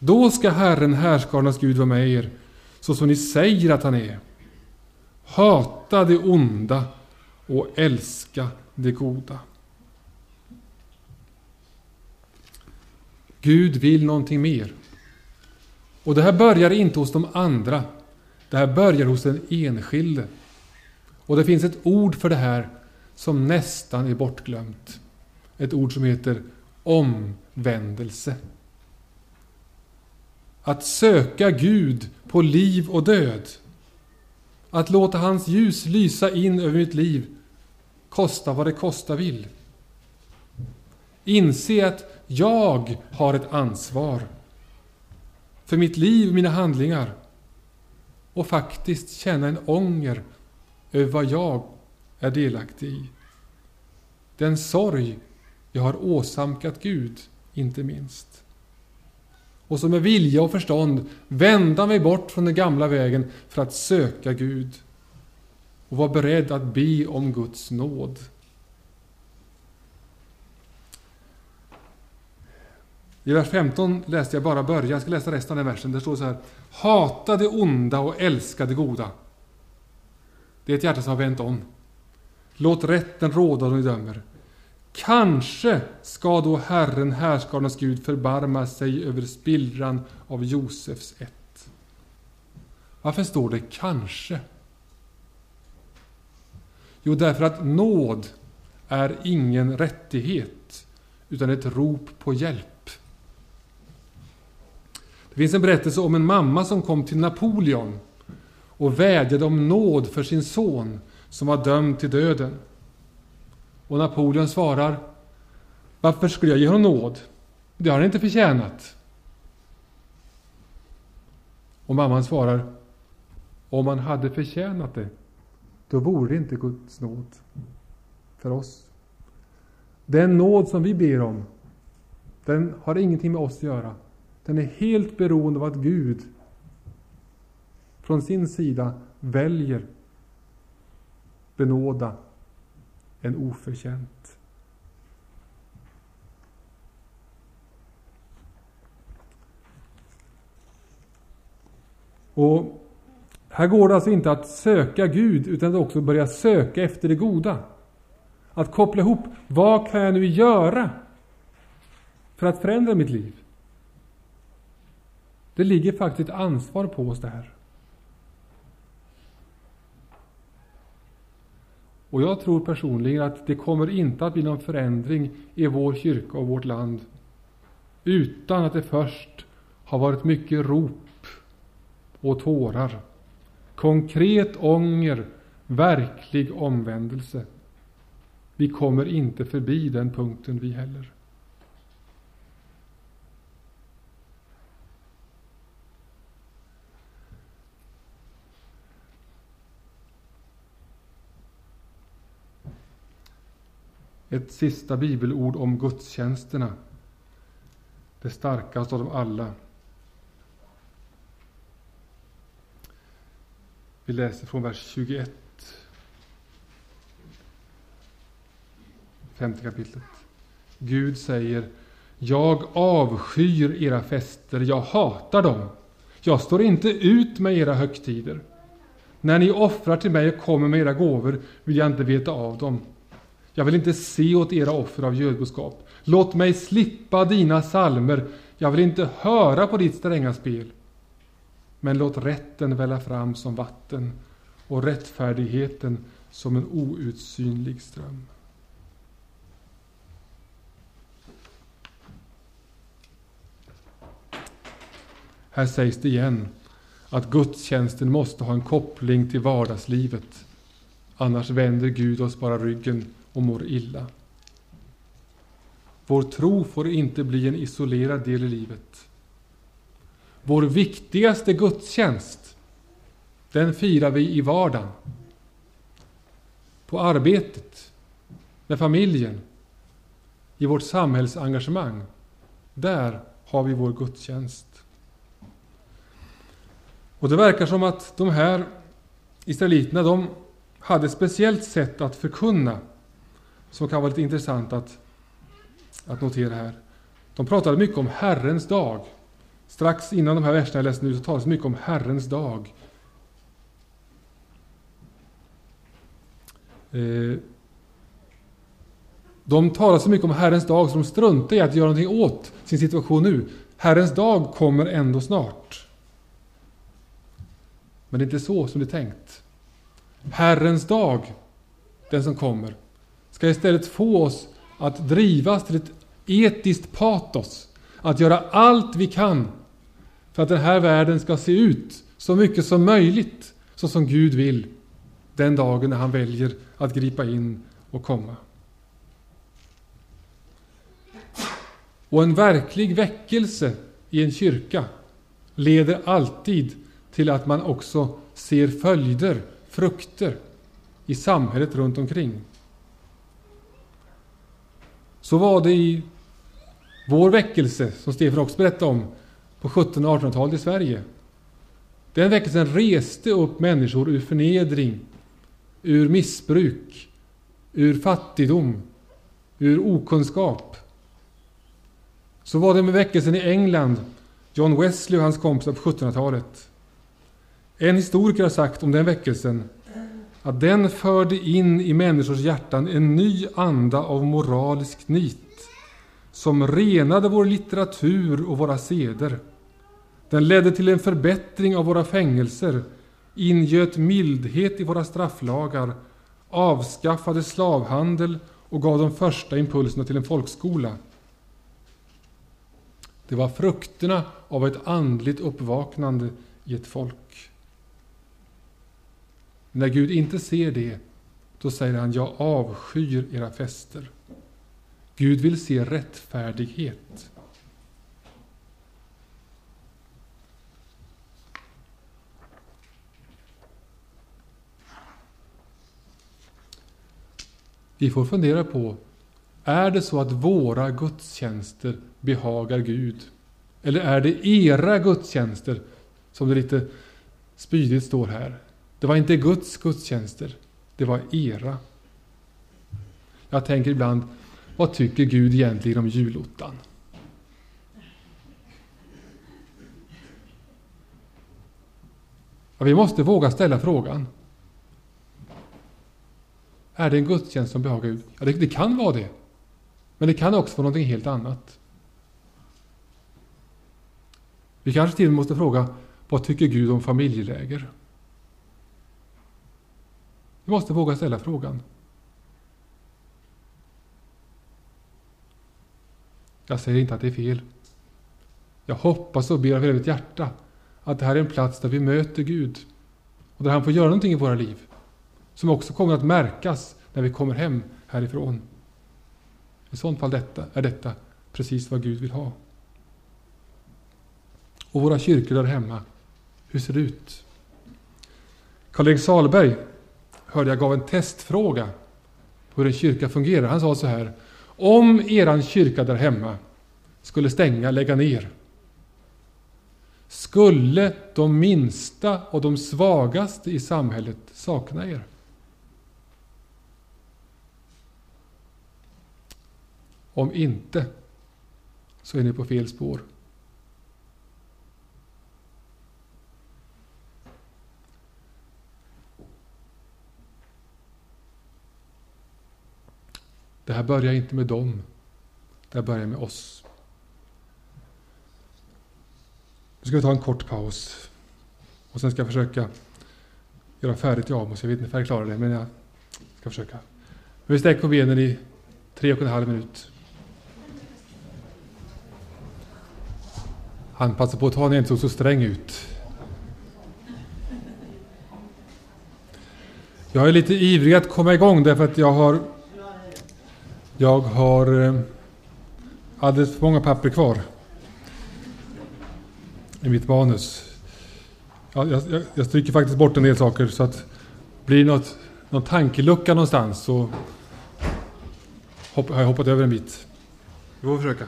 Då ska Herren, härskarnas Gud, vara med er, så som ni säger att han är. Hata det onda och älska det goda. Gud vill någonting mer. Och det här börjar inte hos de andra. Det här börjar hos den enskilde. Och det finns ett ord för det här som nästan är bortglömt. Ett ord som heter omvändelse. Att söka Gud på liv och död. Att låta hans ljus lysa in över mitt liv, kosta vad det kosta vill. Inse att jag har ett ansvar för mitt liv och mina handlingar och faktiskt känna en ånger över vad jag är delaktig i. Den sorg jag har åsamkat Gud, inte minst. Och så med vilja och förstånd vända mig bort från den gamla vägen för att söka Gud och vara beredd att be om Guds nåd. I vers 15 läste jag bara början, jag ska läsa resten av den versen. Det står så här. Hata det onda och älska det goda. Det är ett hjärta som har vänt om. Låt rätten råda då ni dömer. Kanske ska då Herren, härskarnas Gud, förbarma sig över spillran av Josefs ett. Varför står det kanske? Jo, därför att nåd är ingen rättighet, utan ett rop på hjälp. Det finns en berättelse om en mamma som kom till Napoleon och vädjade om nåd för sin son som var dömd till döden. Och Napoleon svarar Varför skulle jag ge honom nåd? Det har han inte förtjänat. Och mamman svarar Om han hade förtjänat det, då vore det inte Guds nåd för oss. Den nåd som vi ber om, den har ingenting med oss att göra. Den är helt beroende av att Gud från sin sida väljer benåda än oförtjänt. Och här går det alltså inte att söka Gud utan att också börja söka efter det goda. Att koppla ihop, vad kan jag nu göra för att förändra mitt liv? Det ligger faktiskt ett ansvar på oss det här. Och jag tror personligen att det kommer inte att bli någon förändring i vår kyrka och vårt land utan att det först har varit mycket rop och tårar. Konkret ånger, verklig omvändelse. Vi kommer inte förbi den punkten vi heller. Ett sista bibelord om gudstjänsterna. Det starkaste av dem alla. Vi läser från vers 21. Femte kapitlet. Gud säger Jag avskyr era fester, jag hatar dem. Jag står inte ut med era högtider. När ni offrar till mig och kommer med era gåvor vill jag inte veta av dem. Jag vill inte se åt era offer av gödboskap. Låt mig slippa dina salmer. Jag vill inte höra på ditt stränga spel. Men låt rätten välla fram som vatten och rättfärdigheten som en outsynlig ström. Här sägs det igen att gudstjänsten måste ha en koppling till vardagslivet. Annars vänder Gud oss bara ryggen och mår illa. Vår tro får inte bli en isolerad del i livet. Vår viktigaste gudstjänst, den firar vi i vardagen. På arbetet, med familjen, i vårt samhällsengagemang. Där har vi vår gudstjänst. Och det verkar som att de här israeliterna, de hade ett speciellt sätt att förkunna som kan vara lite intressant att, att notera här. De pratade mycket om Herrens dag. Strax innan de här verserna jag läste nu så talas mycket om Herrens dag. Eh, de talar så mycket om Herrens dag så de struntar i att göra någonting åt sin situation nu. Herrens dag kommer ändå snart. Men det är inte så som det är tänkt. Herrens dag, den som kommer, ska istället få oss att drivas till ett etiskt patos. Att göra allt vi kan för att den här världen ska se ut så mycket som möjligt så som Gud vill den dagen när han väljer att gripa in och komma. Och en verklig väckelse i en kyrka leder alltid till att man också ser följder, frukter, i samhället runt omkring. Så var det i vår väckelse, som Stefan också berättade om, på 1700 och 1800-talet i Sverige. Den väckelsen reste upp människor ur förnedring, ur missbruk, ur fattigdom, ur okunskap. Så var det med väckelsen i England, John Wesley och hans kompisar på 1700-talet. En historiker har sagt om den väckelsen att den förde in i människors hjärtan en ny anda av moralisk nit som renade vår litteratur och våra seder. Den ledde till en förbättring av våra fängelser, ingöt mildhet i våra strafflagar, avskaffade slavhandel och gav de första impulserna till en folkskola. Det var frukterna av ett andligt uppvaknande i ett folk. När Gud inte ser det, då säger han jag avskyr era fester. Gud vill se rättfärdighet. Vi får fundera på, är det så att våra gudstjänster behagar Gud? Eller är det era gudstjänster, som det lite spydigt står här? Det var inte Guds gudstjänster, det var era. Jag tänker ibland, vad tycker Gud egentligen om julottan? Ja, vi måste våga ställa frågan. Är det en gudstjänst som behagar Gud? Ja, det, det kan vara det. Men det kan också vara någonting helt annat. Vi kanske till och med måste fråga, vad tycker Gud om familjeläger? Vi måste våga ställa frågan. Jag säger inte att det är fel. Jag hoppas och ber av hela mitt hjärta att det här är en plats där vi möter Gud och där han får göra någonting i våra liv som också kommer att märkas när vi kommer hem härifrån. I sådant fall detta, är detta precis vad Gud vill ha. Och våra kyrkor där hemma, hur ser det ut? Karl-Erik Salberg hörde jag gav en testfråga på hur en kyrka fungerar. Han sa så här. Om eran kyrka där hemma skulle stänga, lägga ner. Skulle de minsta och de svagaste i samhället sakna er? Om inte, så är ni på fel spår. Det här börjar inte med dem. Det här börjar med oss. Nu ska vi ta en kort paus. Och sen ska jag försöka göra färdigt i Amos. Jag vet inte om jag klarar det, men jag ska försöka. vi sträcker på benen i tre och en halv minut. Han passar på att ta när jag inte såg så sträng ut. Jag är lite ivrig att komma igång därför att jag har jag har eh, alldeles för många papper kvar i mitt manus. Jag, jag, jag stryker faktiskt bort en del saker så att blir något, någon tankelucka någonstans så hopp, har jag hoppat över en bit. Vi får försöka.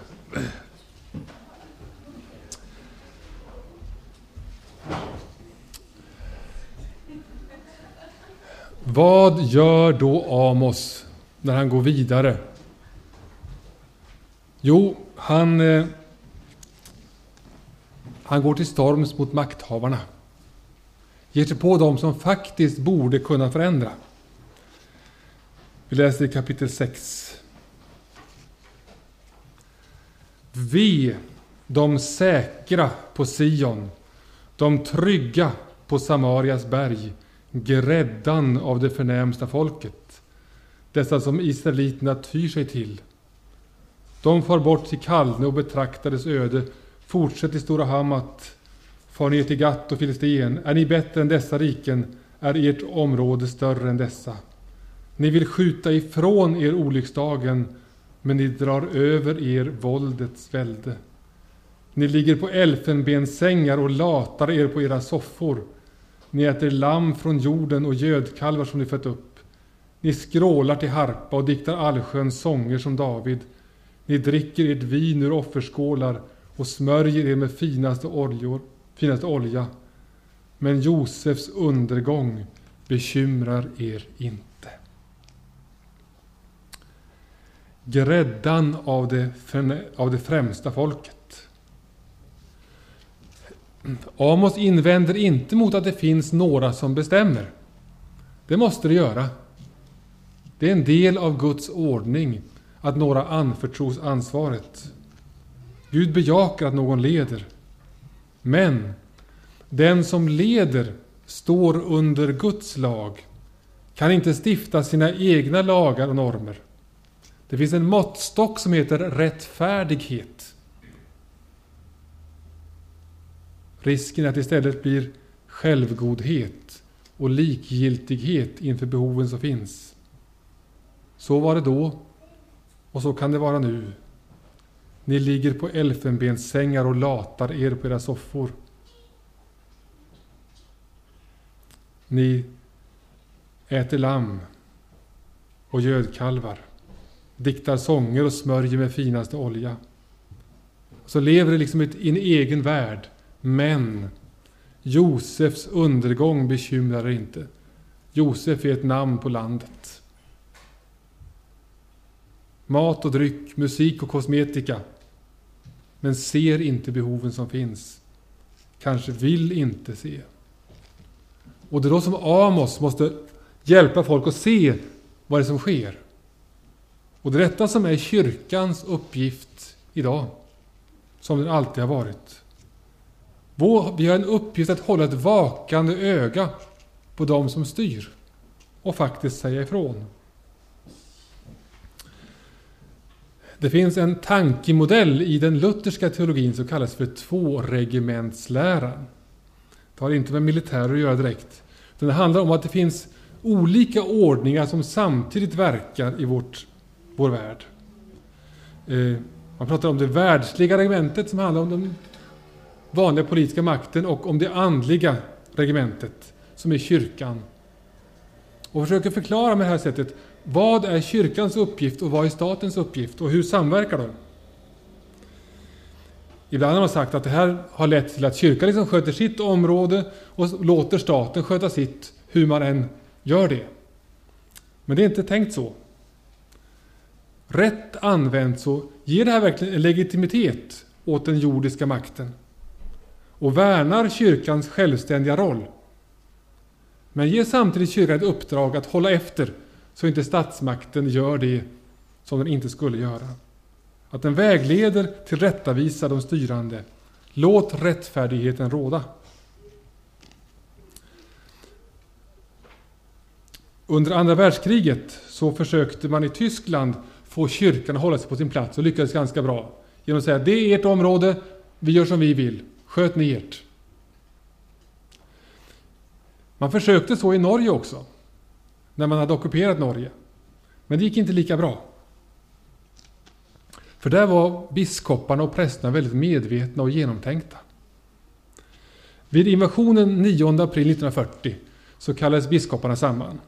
Vad gör då Amos när han går vidare? Jo, han, eh, han går till storms mot makthavarna. Ger sig på dem som faktiskt borde kunna förändra. Vi läser i kapitel 6. Vi, de säkra på Sion, de trygga på Samarias berg, gräddan av det förnämsta folket, dessa som israeliterna tyr sig till. De far bort till Kallne och betraktar dess öde, fortsätt till Stora Hammat, far ner till Gatt och Filisten. Är ni bättre än dessa riken, är ert område större än dessa. Ni vill skjuta ifrån er olycksdagen, men ni drar över er våldets välde. Ni ligger på elfenbensängar och latar er på era soffor. Ni äter lamm från jorden och gödkalvar som ni fött upp. Ni skrålar till harpa och diktar allsköns sånger som David. Ni dricker ert vin ur offerskålar och smörjer er med finaste, oljor, finaste olja. Men Josefs undergång bekymrar er inte. Gräddan av det, av det främsta folket. Amos invänder inte mot att det finns några som bestämmer. Det måste det göra. Det är en del av Guds ordning att några anförtros ansvaret. Gud bejakar att någon leder. Men den som leder står under Guds lag, kan inte stifta sina egna lagar och normer. Det finns en måttstock som heter rättfärdighet. Risken är att det istället blir självgodhet och likgiltighet inför behoven som finns. Så var det då och så kan det vara nu. Ni ligger på elfenbenssängar och latar er på era soffor. Ni äter lamm och gödkalvar, diktar sånger och smörjer med finaste olja. Så lever det liksom i en egen värld. Men Josefs undergång bekymrar inte. Josef är ett namn på landet. Mat och dryck, musik och kosmetika. Men ser inte behoven som finns. Kanske vill inte se. Och det är då som Amos måste hjälpa folk att se vad det är som sker. Och det är detta som är kyrkans uppgift idag. Som den alltid har varit. Vi har en uppgift att hålla ett vakande öga på dem som styr och faktiskt säga ifrån. Det finns en tankemodell i den lutherska teologin som kallas för tvåregementsläran. Det har inte med militärer att göra direkt. Det handlar om att det finns olika ordningar som samtidigt verkar i vårt, vår värld. Eh, man pratar om det världsliga regementet som handlar om den vanliga politiska makten och om det andliga regementet som är kyrkan. Och försöker förklara med det här sättet vad är kyrkans uppgift och vad är statens uppgift och hur samverkar de? Ibland har man sagt att det här har lett till att kyrkan liksom sköter sitt område och låter staten sköta sitt, hur man än gör det. Men det är inte tänkt så. Rätt använt så ger det här verkligen en legitimitet åt den jordiska makten och värnar kyrkans självständiga roll. Men ger samtidigt kyrkan ett uppdrag att hålla efter så inte statsmakten gör det som den inte skulle göra. Att den vägleder till rättavisa de styrande. Låt rättfärdigheten råda. Under andra världskriget så försökte man i Tyskland få kyrkan att hålla sig på sin plats och lyckades ganska bra. Genom att säga det är ert område, vi gör som vi vill. Sköt ni ert. Man försökte så i Norge också, när man hade ockuperat Norge. Men det gick inte lika bra. För där var biskoparna och prästerna väldigt medvetna och genomtänkta. Vid invasionen 9 april 1940 så kallades biskoparna samman.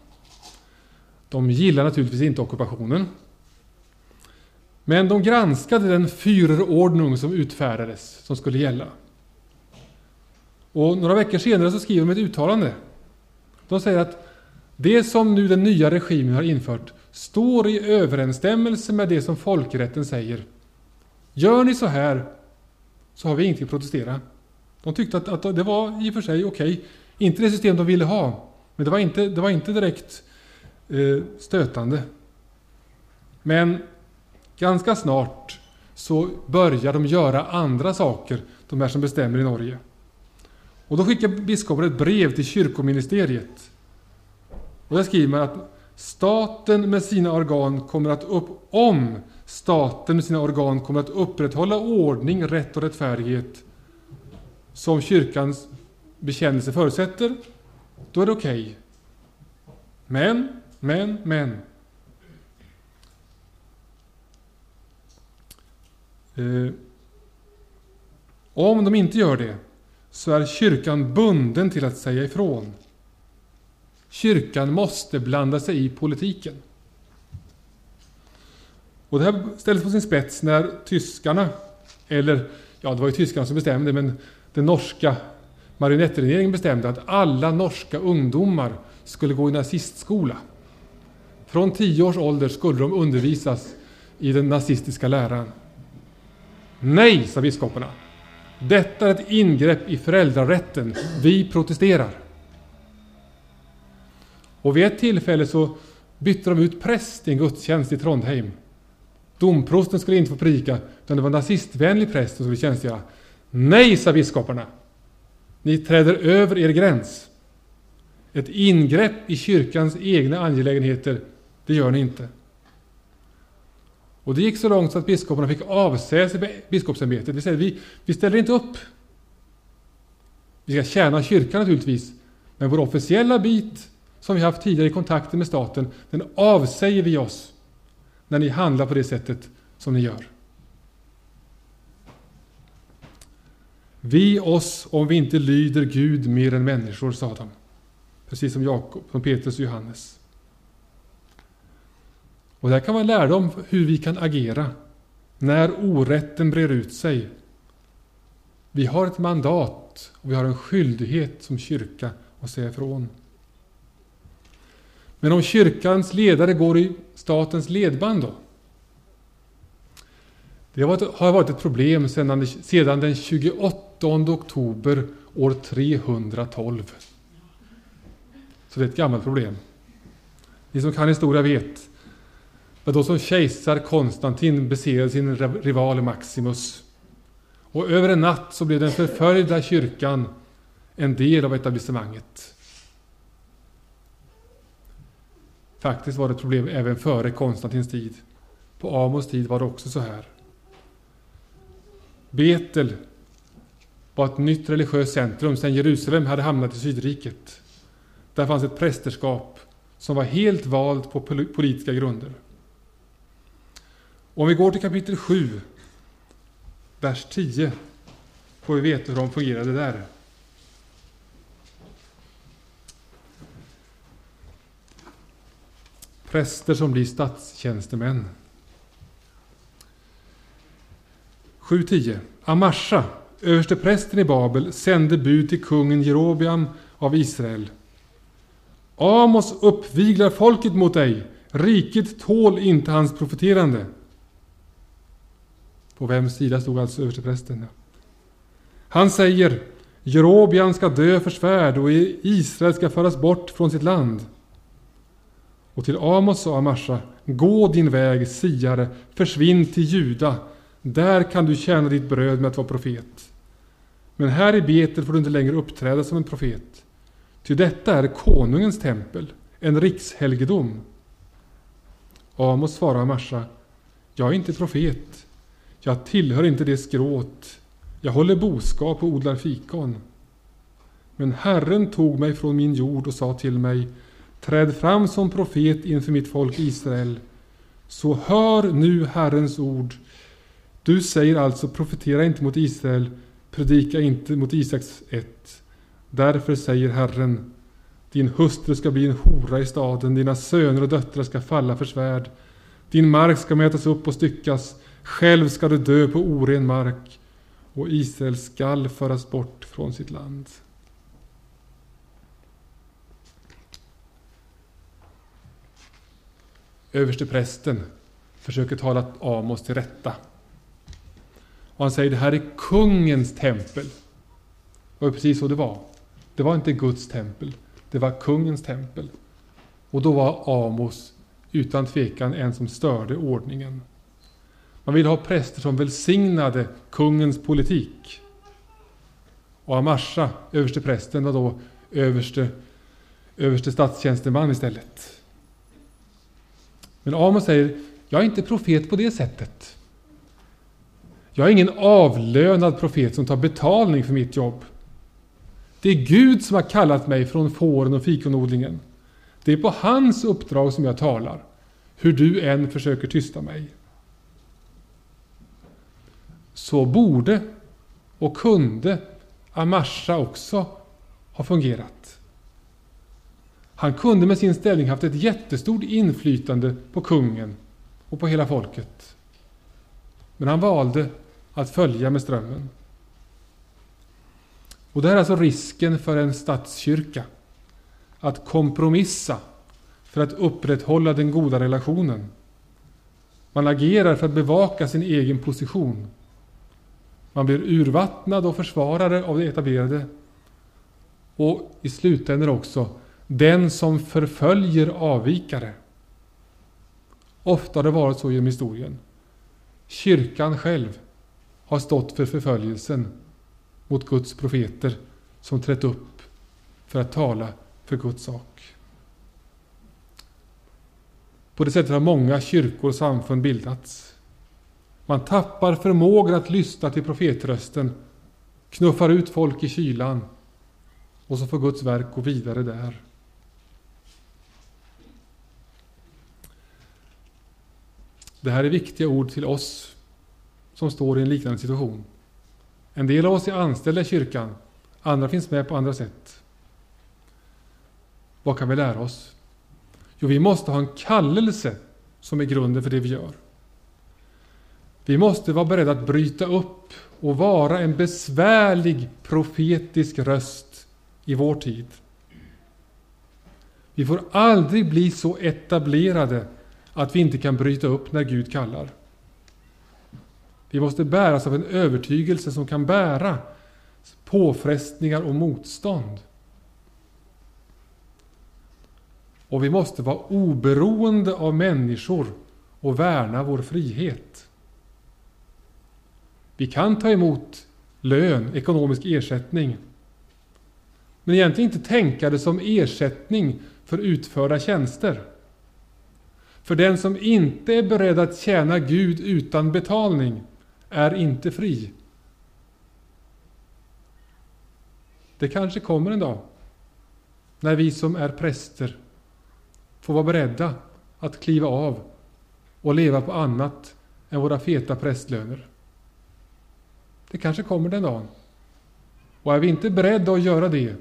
De gillade naturligtvis inte ockupationen. Men de granskade den fyrordning som utfärdades, som skulle gälla. Och några veckor senare så skriver de ett uttalande. De säger att det som nu den nya regimen har infört står i överensstämmelse med det som folkrätten säger. Gör ni så här så har vi ingenting att protestera. De tyckte att, att det var i och för sig okej. Okay. Inte det system de ville ha, men det var inte, det var inte direkt eh, stötande. Men ganska snart så börjar de göra andra saker, de här som bestämmer i Norge. Och då skickar biskopen ett brev till kyrkoministeriet. Och där skriver man att staten med sina organ kommer att upp, om staten med sina organ kommer att upprätthålla ordning, rätt och rättfärdighet som kyrkans bekännelse förutsätter, då är det okej. Okay. Men, men, men. Eh, om de inte gör det så är kyrkan bunden till att säga ifrån. Kyrkan måste blanda sig i politiken. Och det här ställdes på sin spets när tyskarna, eller ja, det var ju tyskarna som bestämde, men den norska marionettregeringen bestämde att alla norska ungdomar skulle gå i nazistskola. Från tio års ålder skulle de undervisas i den nazistiska läran. Nej, sa biskoparna. Detta är ett ingrepp i föräldrarätten. Vi protesterar. Och vid ett tillfälle så bytte de ut präst i en gudstjänst i Trondheim. Domprosten skulle inte få prika, utan det var en nazistvänlig präst som skulle tjänstgöra. Nej, sa biskoparna. Ni träder över er gräns. Ett ingrepp i kyrkans egna angelägenheter, det gör ni inte. Och det gick så långt så att biskoparna fick avsäga sig biskopsämbetet. Det vill vi, vi ställer inte upp. Vi ska tjäna kyrkan naturligtvis, men vår officiella bit som vi haft tidigare i kontakten med staten, den avsäger vi oss när ni handlar på det sättet som ni gör. Vi oss om vi inte lyder Gud mer än människor, sa de. Precis som Jakob, som Petrus och Johannes. Och där kan man lära om hur vi kan agera när orätten brer ut sig. Vi har ett mandat och vi har en skyldighet som kyrka att säga ifrån. Men om kyrkans ledare går i statens ledband då? Det har varit ett problem sedan den 28 oktober år 312. Så det är ett gammalt problem. Ni som kan historia vet att då som kejsar Konstantin besegrade sin rival Maximus. Och över en natt så blev den förföljda kyrkan en del av etablissemanget. Faktiskt var det ett problem även före Konstantins tid. På Amos tid var det också så här. Betel var ett nytt religiöst centrum sedan Jerusalem hade hamnat i Sydriket. Där fanns ett prästerskap som var helt valt på politiska grunder. Om vi går till kapitel 7, vers 10, får vi veta hur de fungerade där. Präster som blir statstjänstemän. 7.10. Amasha, översteprästen i Babel, sände bud till kungen Jerobiam av Israel. Amos uppviglar folket mot dig. Riket tål inte hans profeterande. På vems sida stod alltså översteprästen? Han säger Jerobiam ska dö för svärd och Israel ska föras bort från sitt land. Och till Amos sa Amasha, gå din väg, siare, försvinn till Juda, där kan du tjäna ditt bröd med att vara profet. Men här i Betel får du inte längre uppträda som en profet. Ty detta är konungens tempel, en rikshelgedom. Amos svarade Amasha, jag är inte profet. Jag tillhör inte det skråt. Jag håller boskap och odlar fikon. Men Herren tog mig från min jord och sa till mig, träd fram som profet inför mitt folk Israel. Så hör nu Herrens ord. Du säger alltså, profetera inte mot Israel, predika inte mot Isaks ett. Därför säger Herren, din hustru ska bli en hora i staden, dina söner och döttrar ska falla för svärd. Din mark ska mätas upp och styckas, själv ska du dö på oren mark, och Israel skall föras bort från sitt land. Översteprästen, försöker tala Amos till rätta. Och han säger det här är kungens tempel. Och det var precis så det var. Det var inte Guds tempel, det var kungens tempel. Och då var Amos utan tvekan en som störde ordningen. Man ville ha präster som välsignade kungens politik. Och Amasha, överste prästen, var då överste, överste statstjänsteman istället. Men Amos säger, jag är inte profet på det sättet. Jag är ingen avlönad profet som tar betalning för mitt jobb. Det är Gud som har kallat mig från fåren och fikonodlingen. Det är på hans uppdrag som jag talar, hur du än försöker tysta mig. Så borde och kunde Amasha också ha fungerat. Han kunde med sin ställning haft ett jättestort inflytande på kungen och på hela folket. Men han valde att följa med strömmen. Och det här är alltså risken för en statskyrka. Att kompromissa för att upprätthålla den goda relationen. Man agerar för att bevaka sin egen position. Man blir urvattnad och försvarare av det etablerade. Och i slutändan också den som förföljer avvikare. Ofta har det varit så genom historien. Kyrkan själv har stått för förföljelsen mot Guds profeter som trätt upp för att tala för Guds sak. På det sättet har många kyrkor och samfund bildats. Man tappar förmågan att lyssna till profetrösten, knuffar ut folk i kylan och så får Guds verk gå vidare där. Det här är viktiga ord till oss som står i en liknande situation. En del av oss är anställda i kyrkan, andra finns med på andra sätt. Vad kan vi lära oss? Jo, vi måste ha en kallelse som är grunden för det vi gör. Vi måste vara beredda att bryta upp och vara en besvärlig profetisk röst i vår tid. Vi får aldrig bli så etablerade att vi inte kan bryta upp när Gud kallar. Vi måste bäras av en övertygelse som kan bära påfrestningar och motstånd. Och vi måste vara oberoende av människor och värna vår frihet. Vi kan ta emot lön, ekonomisk ersättning, men egentligen inte tänka det som ersättning för utförda tjänster. För den som inte är beredd att tjäna Gud utan betalning är inte fri. Det kanske kommer en dag när vi som är präster får vara beredda att kliva av och leva på annat än våra feta prästlöner. Det kanske kommer den dagen. Och är vi inte beredda att göra det,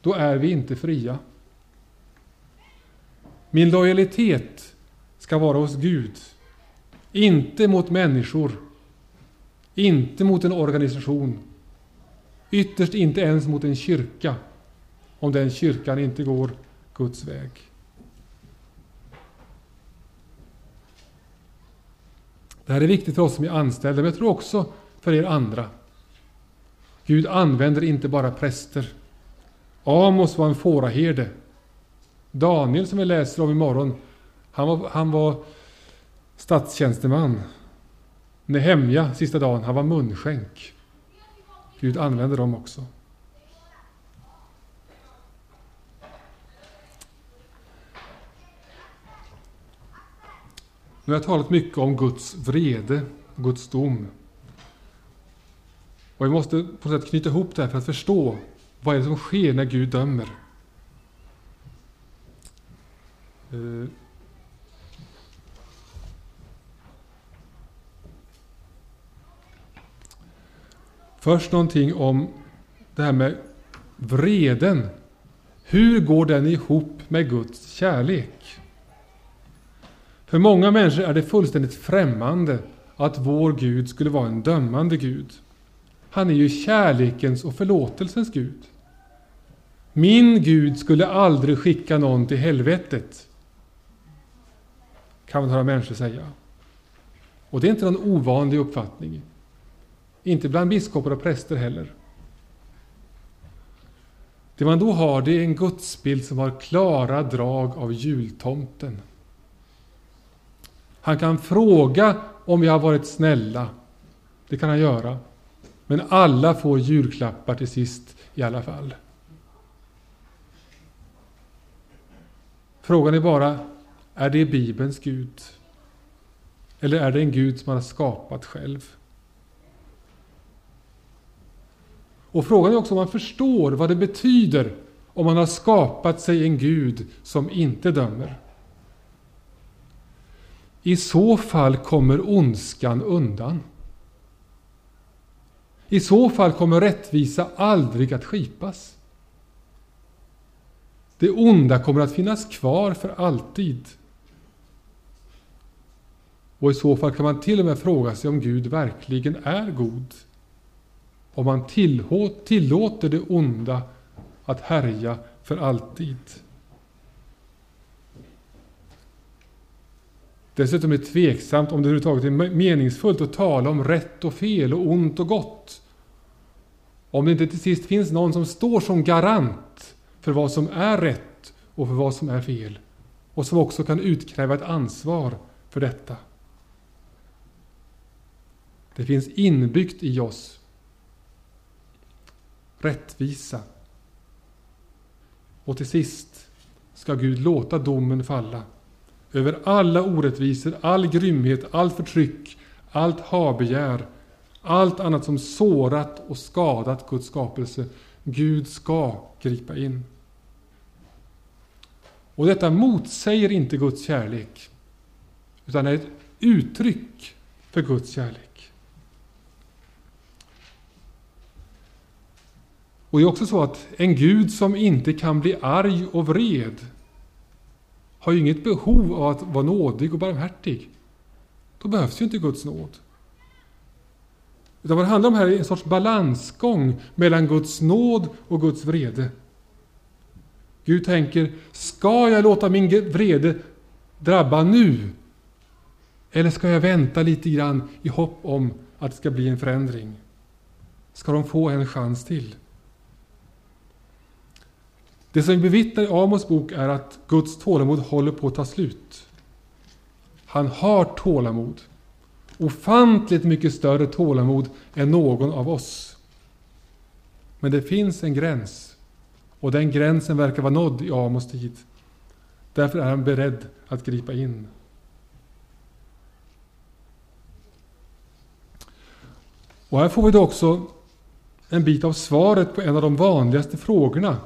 då är vi inte fria. Min lojalitet ska vara hos Gud, inte mot människor inte mot en organisation. Ytterst inte ens mot en kyrka, om den kyrkan inte går Guds väg. Det här är viktigt för oss som är anställda, men jag tror också för er andra. Gud använder inte bara präster. Amos var en fåraherde. Daniel, som vi läser om imorgon, han var, han var statstjänsteman. Nehemja, sista dagen, han var munskänk. Gud använde dem också. Nu har jag talat mycket om Guds vrede, Guds dom. Och vi måste på något sätt knyta ihop det här för att förstå vad är det som sker när Gud dömer. Eh, Först någonting om det här med vreden. Hur går den ihop med Guds kärlek? För många människor är det fullständigt främmande att vår Gud skulle vara en dömande Gud. Han är ju kärlekens och förlåtelsens Gud. Min Gud skulle aldrig skicka någon till helvetet. kan man höra människor säga. Och det är inte någon ovanlig uppfattning. Inte bland biskopar och präster heller. Det man då har det är en gudsbild som har klara drag av jultomten. Han kan fråga om vi har varit snälla. Det kan han göra. Men alla får julklappar till sist i alla fall. Frågan är bara, är det Bibelns Gud? Eller är det en Gud som han har skapat själv? Och frågan är också om man förstår vad det betyder om man har skapat sig en Gud som inte dömer. I så fall kommer ondskan undan. I så fall kommer rättvisa aldrig att skipas. Det onda kommer att finnas kvar för alltid. Och i så fall kan man till och med fråga sig om Gud verkligen är god. Om man tillåter det onda att härja för alltid. Dessutom är det tveksamt om det överhuvudtaget är meningsfullt att tala om rätt och fel och ont och gott. Om det inte till sist finns någon som står som garant för vad som är rätt och för vad som är fel. Och som också kan utkräva ett ansvar för detta. Det finns inbyggt i oss rättvisa. Och till sist ska Gud låta domen falla över alla orättvisor, all grymhet, allt förtryck, allt habegär, allt annat som sårat och skadat Guds skapelse. Gud ska gripa in. Och detta motsäger inte Guds kärlek, utan är ett uttryck för Guds kärlek. Och det är också så att en Gud som inte kan bli arg och vred har ju inget behov av att vara nådig och barmhärtig. Då behövs ju inte Guds nåd. Utan vad det handlar om här är en sorts balansgång mellan Guds nåd och Guds vrede. Gud tänker, ska jag låta min vrede drabba nu? Eller ska jag vänta lite grann i hopp om att det ska bli en förändring? Ska de få en chans till? Det som vi bevittnar i Amos bok är att Guds tålamod håller på att ta slut. Han har tålamod. Ofantligt mycket större tålamod än någon av oss. Men det finns en gräns. Och den gränsen verkar vara nådd i Amos tid. Därför är han beredd att gripa in. Och här får vi då också en bit av svaret på en av de vanligaste frågorna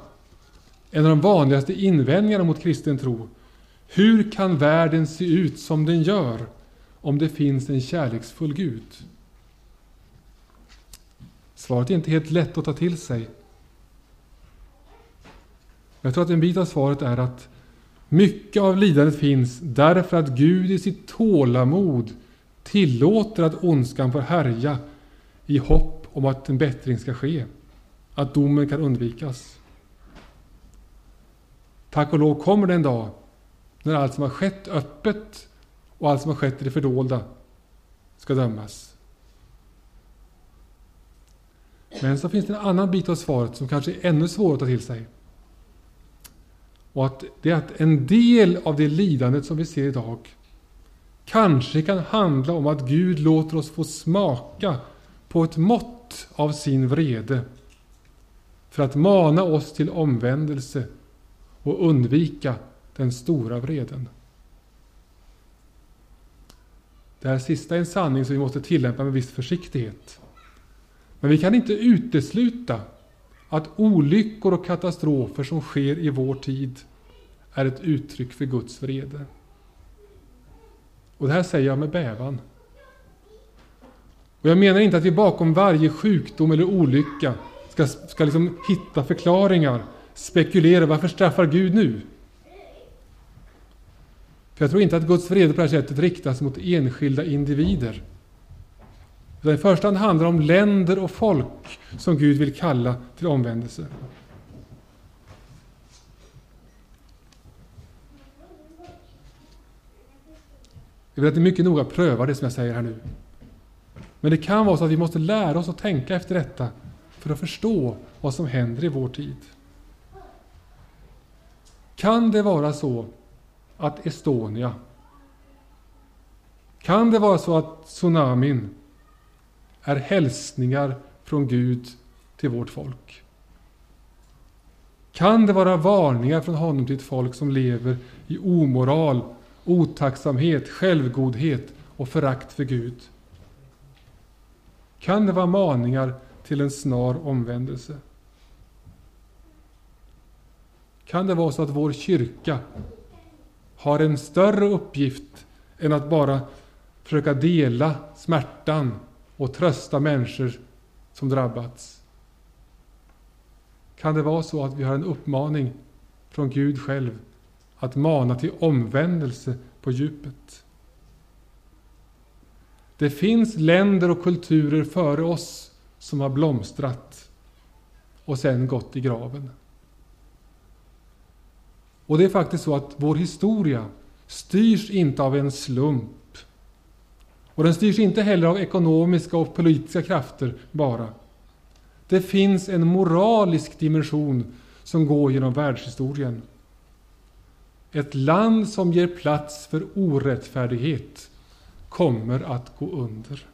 en av de vanligaste invändningarna mot kristen tro. Hur kan världen se ut som den gör om det finns en kärleksfull Gud? Svaret är inte helt lätt att ta till sig. Jag tror att en bit av svaret är att mycket av lidandet finns därför att Gud i sitt tålamod tillåter att ondskan får härja i hopp om att en bättring ska ske, att domen kan undvikas. Tack och lov kommer det en dag när allt som har skett öppet och allt som har skett i det fördolda ska dömas. Men så finns det en annan bit av svaret som kanske är ännu svårare att ta till sig. Och att det är att en del av det lidandet som vi ser idag kanske kan handla om att Gud låter oss få smaka på ett mått av sin vrede för att mana oss till omvändelse och undvika den stora vreden. Det här sista är en sanning som vi måste tillämpa med viss försiktighet. Men vi kan inte utesluta att olyckor och katastrofer som sker i vår tid är ett uttryck för Guds vrede. Och det här säger jag med bävan. Och jag menar inte att vi bakom varje sjukdom eller olycka ska, ska liksom hitta förklaringar spekulera, varför straffar Gud nu? För jag tror inte att Guds vrede på det här sättet riktas mot enskilda individer. Utan I första hand handlar det om länder och folk som Gud vill kalla till omvändelse. Jag vill att ni mycket noga prövar det som jag säger här nu. Men det kan vara så att vi måste lära oss att tänka efter detta för att förstå vad som händer i vår tid. Kan det vara så att Estonia, kan det vara så att tsunamin är hälsningar från Gud till vårt folk? Kan det vara varningar från honom till ett folk som lever i omoral, otacksamhet, självgodhet och förakt för Gud? Kan det vara maningar till en snar omvändelse? Kan det vara så att vår kyrka har en större uppgift än att bara försöka dela smärtan och trösta människor som drabbats? Kan det vara så att vi har en uppmaning från Gud själv att mana till omvändelse på djupet? Det finns länder och kulturer före oss som har blomstrat och sen gått i graven. Och det är faktiskt så att vår historia styrs inte av en slump. Och den styrs inte heller av ekonomiska och politiska krafter bara. Det finns en moralisk dimension som går genom världshistorien. Ett land som ger plats för orättfärdighet kommer att gå under.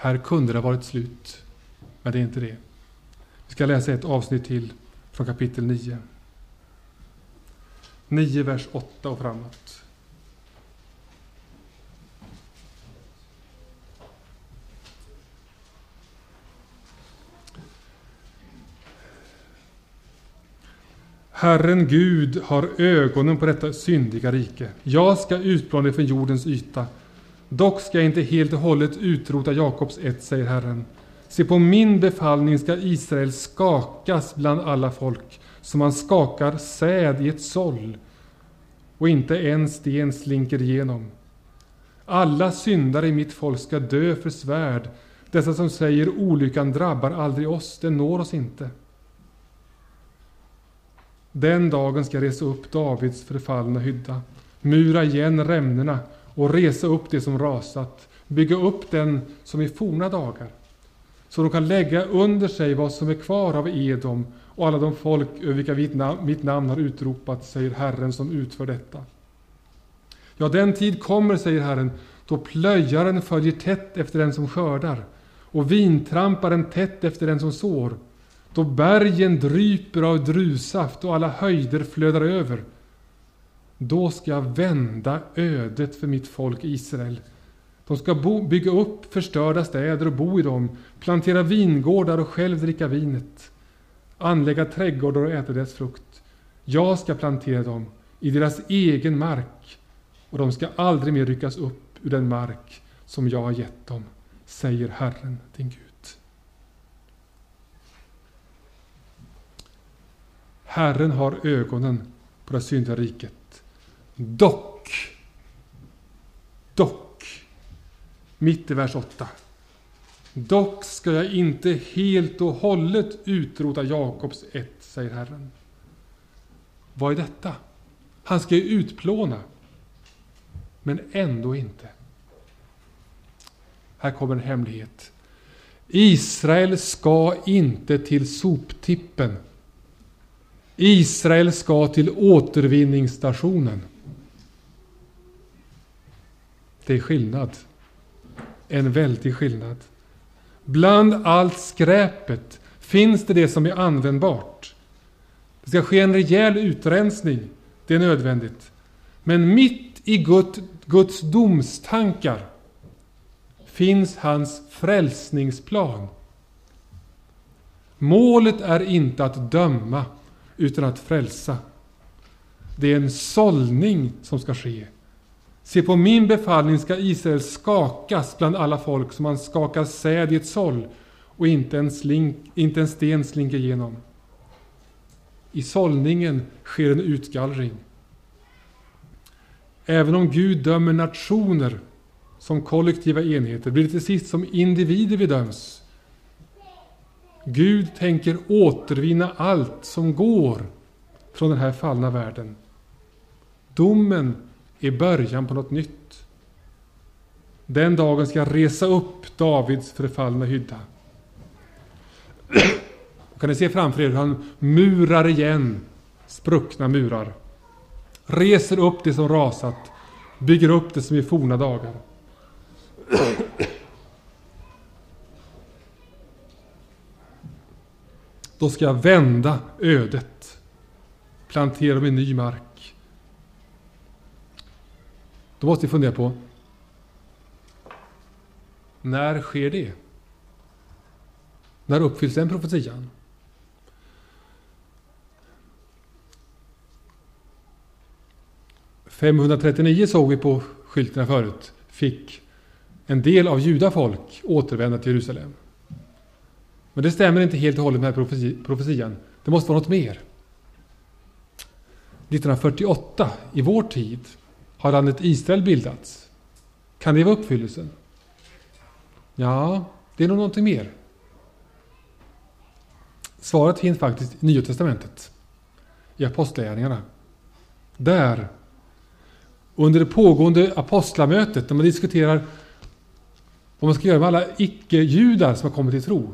Här kunde det ha varit slut, men det är inte det. Vi ska läsa ett avsnitt till från kapitel 9. 9, vers 8 och framåt. Herren Gud har ögonen på detta syndiga rike. Jag ska utplåna det från jordens yta. Dock ska jag inte helt och hållet utrota Jakobs ett, säger Herren. Se, på min befallning ska Israel skakas bland alla folk, som man skakar säd i ett såll, och inte en sten slinker igenom. Alla syndare i mitt folk ska dö för svärd, dessa som säger olyckan drabbar aldrig oss, den når oss inte. Den dagen ska jag resa upp Davids förfallna hydda, mura igen rämnena och resa upp det som rasat, bygga upp den som i forna dagar, så de kan lägga under sig vad som är kvar av Edom och alla de folk över vilka mitt namn har utropat, säger Herren som utför detta. Ja, den tid kommer, säger Herren, då plöjaren följer tätt efter den som skördar och vintramparen tätt efter den som sår, då bergen dryper av druvsaft och alla höjder flödar över. Då ska jag vända ödet för mitt folk Israel. De ska bo, bygga upp förstörda städer och bo i dem, plantera vingårdar och själv dricka vinet, anlägga trädgårdar och äta dess frukt. Jag ska plantera dem i deras egen mark och de ska aldrig mer ryckas upp ur den mark som jag har gett dem, säger Herren din Gud. Herren har ögonen på det syndiga riket Dock, dock, mitt i vers 8. Dock ska jag inte helt och hållet utrota Jakobs ett, säger Herren. Vad är detta? Han ska ju utplåna, men ändå inte. Här kommer en hemlighet. Israel ska inte till soptippen. Israel ska till återvinningsstationen. Det är skillnad. En väldig skillnad. Bland allt skräpet finns det det som är användbart. Det ska ske en rejäl utrensning. Det är nödvändigt. Men mitt i Guds domstankar finns hans frälsningsplan. Målet är inte att döma, utan att frälsa. Det är en sållning som ska ske. Se, på min befallning ska Israel skakas bland alla folk som man skakar säd i ett såll och inte en, slink, inte en sten slinker igenom. I sållningen sker en utgallring. Även om Gud dömer nationer som kollektiva enheter blir det till sist som individer vi döms. Gud tänker återvinna allt som går från den här fallna världen. Domen är början på något nytt. Den dagen ska jag resa upp Davids förfallna hydda. Kan ni se framför er hur han murar igen spruckna murar? Reser upp det som rasat, bygger upp det som i forna dagar. Då ska jag vända ödet, plantera min ny mark. Då måste vi fundera på, när sker det? När uppfylls den profetian? –539 såg vi på skyltarna förut, fick en del av judafolk återvända till Jerusalem. Men det stämmer inte helt och hållet med profetian. Det måste vara något mer. 1948, i vår tid, har landet Israel bildats. Kan det vara uppfyllelsen? Ja, det är nog någonting mer. Svaret finns faktiskt i Nya Testamentet, i Apostlagärningarna. Där, under det pågående apostlamötet, när man diskuterar vad man ska göra med alla icke-judar som har kommit till tro,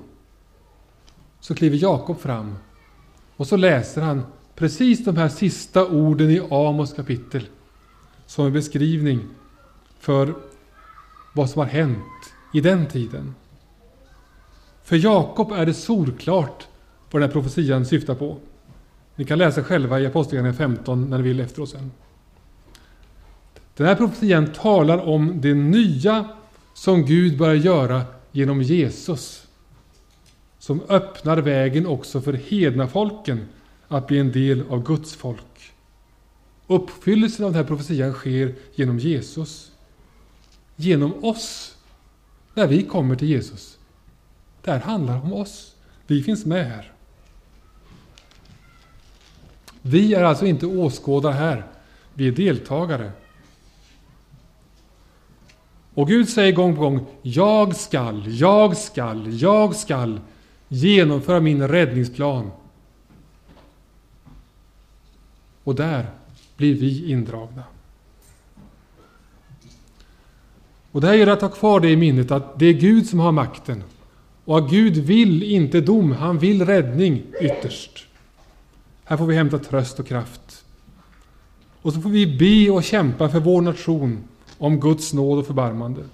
så kliver Jakob fram och så läser han precis de här sista orden i Amos kapitel som en beskrivning för vad som har hänt i den tiden. För Jakob är det solklart vad den här profetian syftar på. Ni kan läsa själva i Apostlagärningarna 15 när ni vill efteråt sen. Den här profetian talar om det nya som Gud börjar göra genom Jesus. Som öppnar vägen också för hedna folken att bli en del av Guds folk. Uppfyllelsen av den här profetian sker genom Jesus. Genom oss. När vi kommer till Jesus. Det här handlar om oss. Vi finns med här. Vi är alltså inte åskådare här. Vi är deltagare. Och Gud säger gång på gång, jag skall, jag skall, jag skall genomföra min räddningsplan. Och där blir vi indragna. Och det här gäller att ha kvar det i minnet att det är Gud som har makten. Och att Gud vill inte dom, han vill räddning ytterst. Här får vi hämta tröst och kraft. Och så får vi be och kämpa för vår nation om Guds nåd och förbarmande.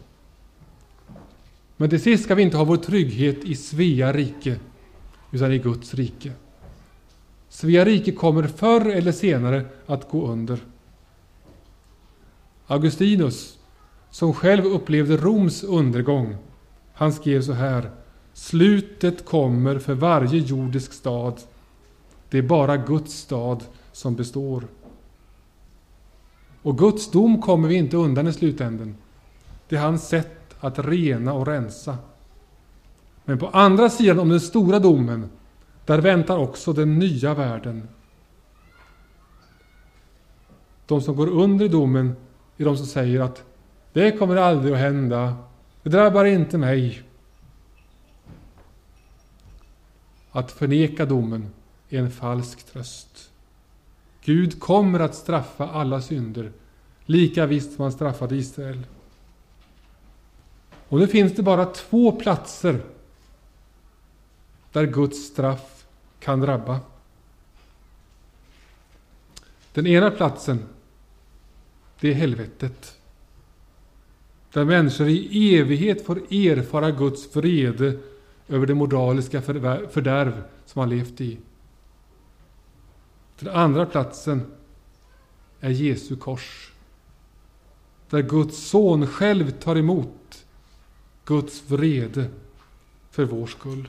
Men till sist ska vi inte ha vår trygghet i Svea rike, utan i Guds rike. Svea rike kommer förr eller senare att gå under. Augustinus, som själv upplevde Roms undergång, han skrev så här. Slutet kommer för varje jordisk stad. Det är bara Guds stad som består. Och Guds dom kommer vi inte undan i slutänden. Det är hans sätt att rena och rensa. Men på andra sidan om den stora domen, där väntar också den nya världen. De som går under i domen är de som säger att det kommer aldrig att hända. Det drabbar inte mig. Att förneka domen är en falsk tröst. Gud kommer att straffa alla synder, lika visst som han straffade Israel. Och nu finns det bara två platser där Guds straff kan drabba. Den ena platsen, det är helvetet. Där människor i evighet får erfara Guds vrede över det moraliska fördärv som han levt i. Den andra platsen är Jesu kors. Där Guds son själv tar emot Guds vrede för vår skull.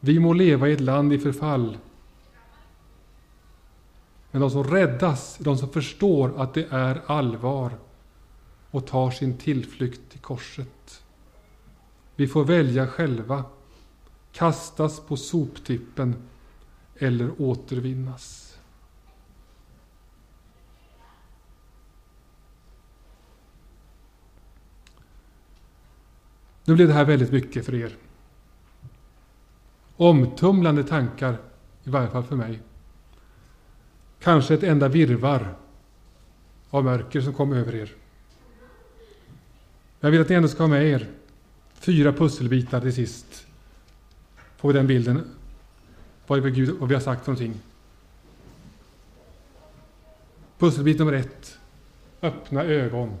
Vi må leva i ett land i förfall. Men de som räddas är de som förstår att det är allvar och tar sin tillflykt till korset. Vi får välja själva, kastas på soptippen eller återvinnas. Nu blev det här väldigt mycket för er. Omtumlande tankar, i varje fall för mig. Kanske ett enda virvar av mörker som kom över er. Jag vill att ni ändå ska ha med er fyra pusselbitar till sist. På den bilden. Vad, är Gud, vad vi har sagt för någonting. Pusselbit nummer ett. Öppna ögon.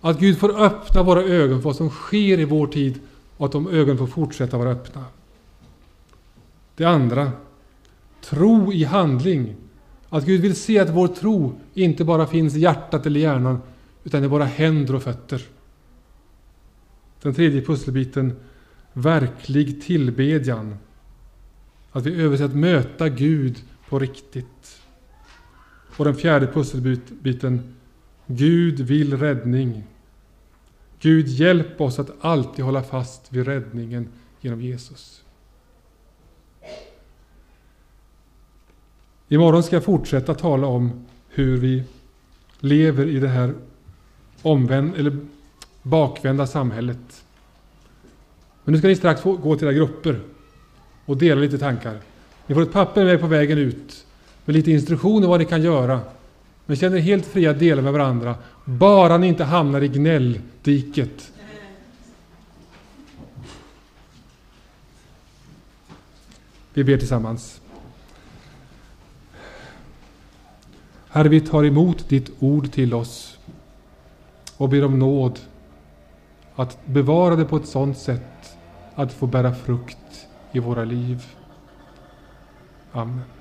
Att Gud får öppna våra ögon för vad som sker i vår tid och att de ögonen får fortsätta vara öppna. Det andra. Tro i handling. Att Gud vill se att vår tro inte bara finns i hjärtat eller hjärnan utan i våra händer och fötter. Den tredje pusselbiten. Verklig tillbedjan. Att vi övar att möta Gud på riktigt. Och den fjärde pusselbiten. Gud vill räddning. Gud hjälp oss att alltid hålla fast vid räddningen genom Jesus. Imorgon ska jag fortsätta tala om hur vi lever i det här omvänd, eller bakvända samhället. Men nu ska ni strax få gå till era grupper och dela lite tankar. Ni får ett papper med på vägen ut med lite instruktioner vad ni kan göra. Men känner er helt fria att dela med varandra. Bara ni inte hamnar i gnälldiket. Vi ber tillsammans. Herre, vi tar emot ditt ord till oss och ber om nåd att bevara det på ett sådant sätt att få bära frukt i våra liv. Amen.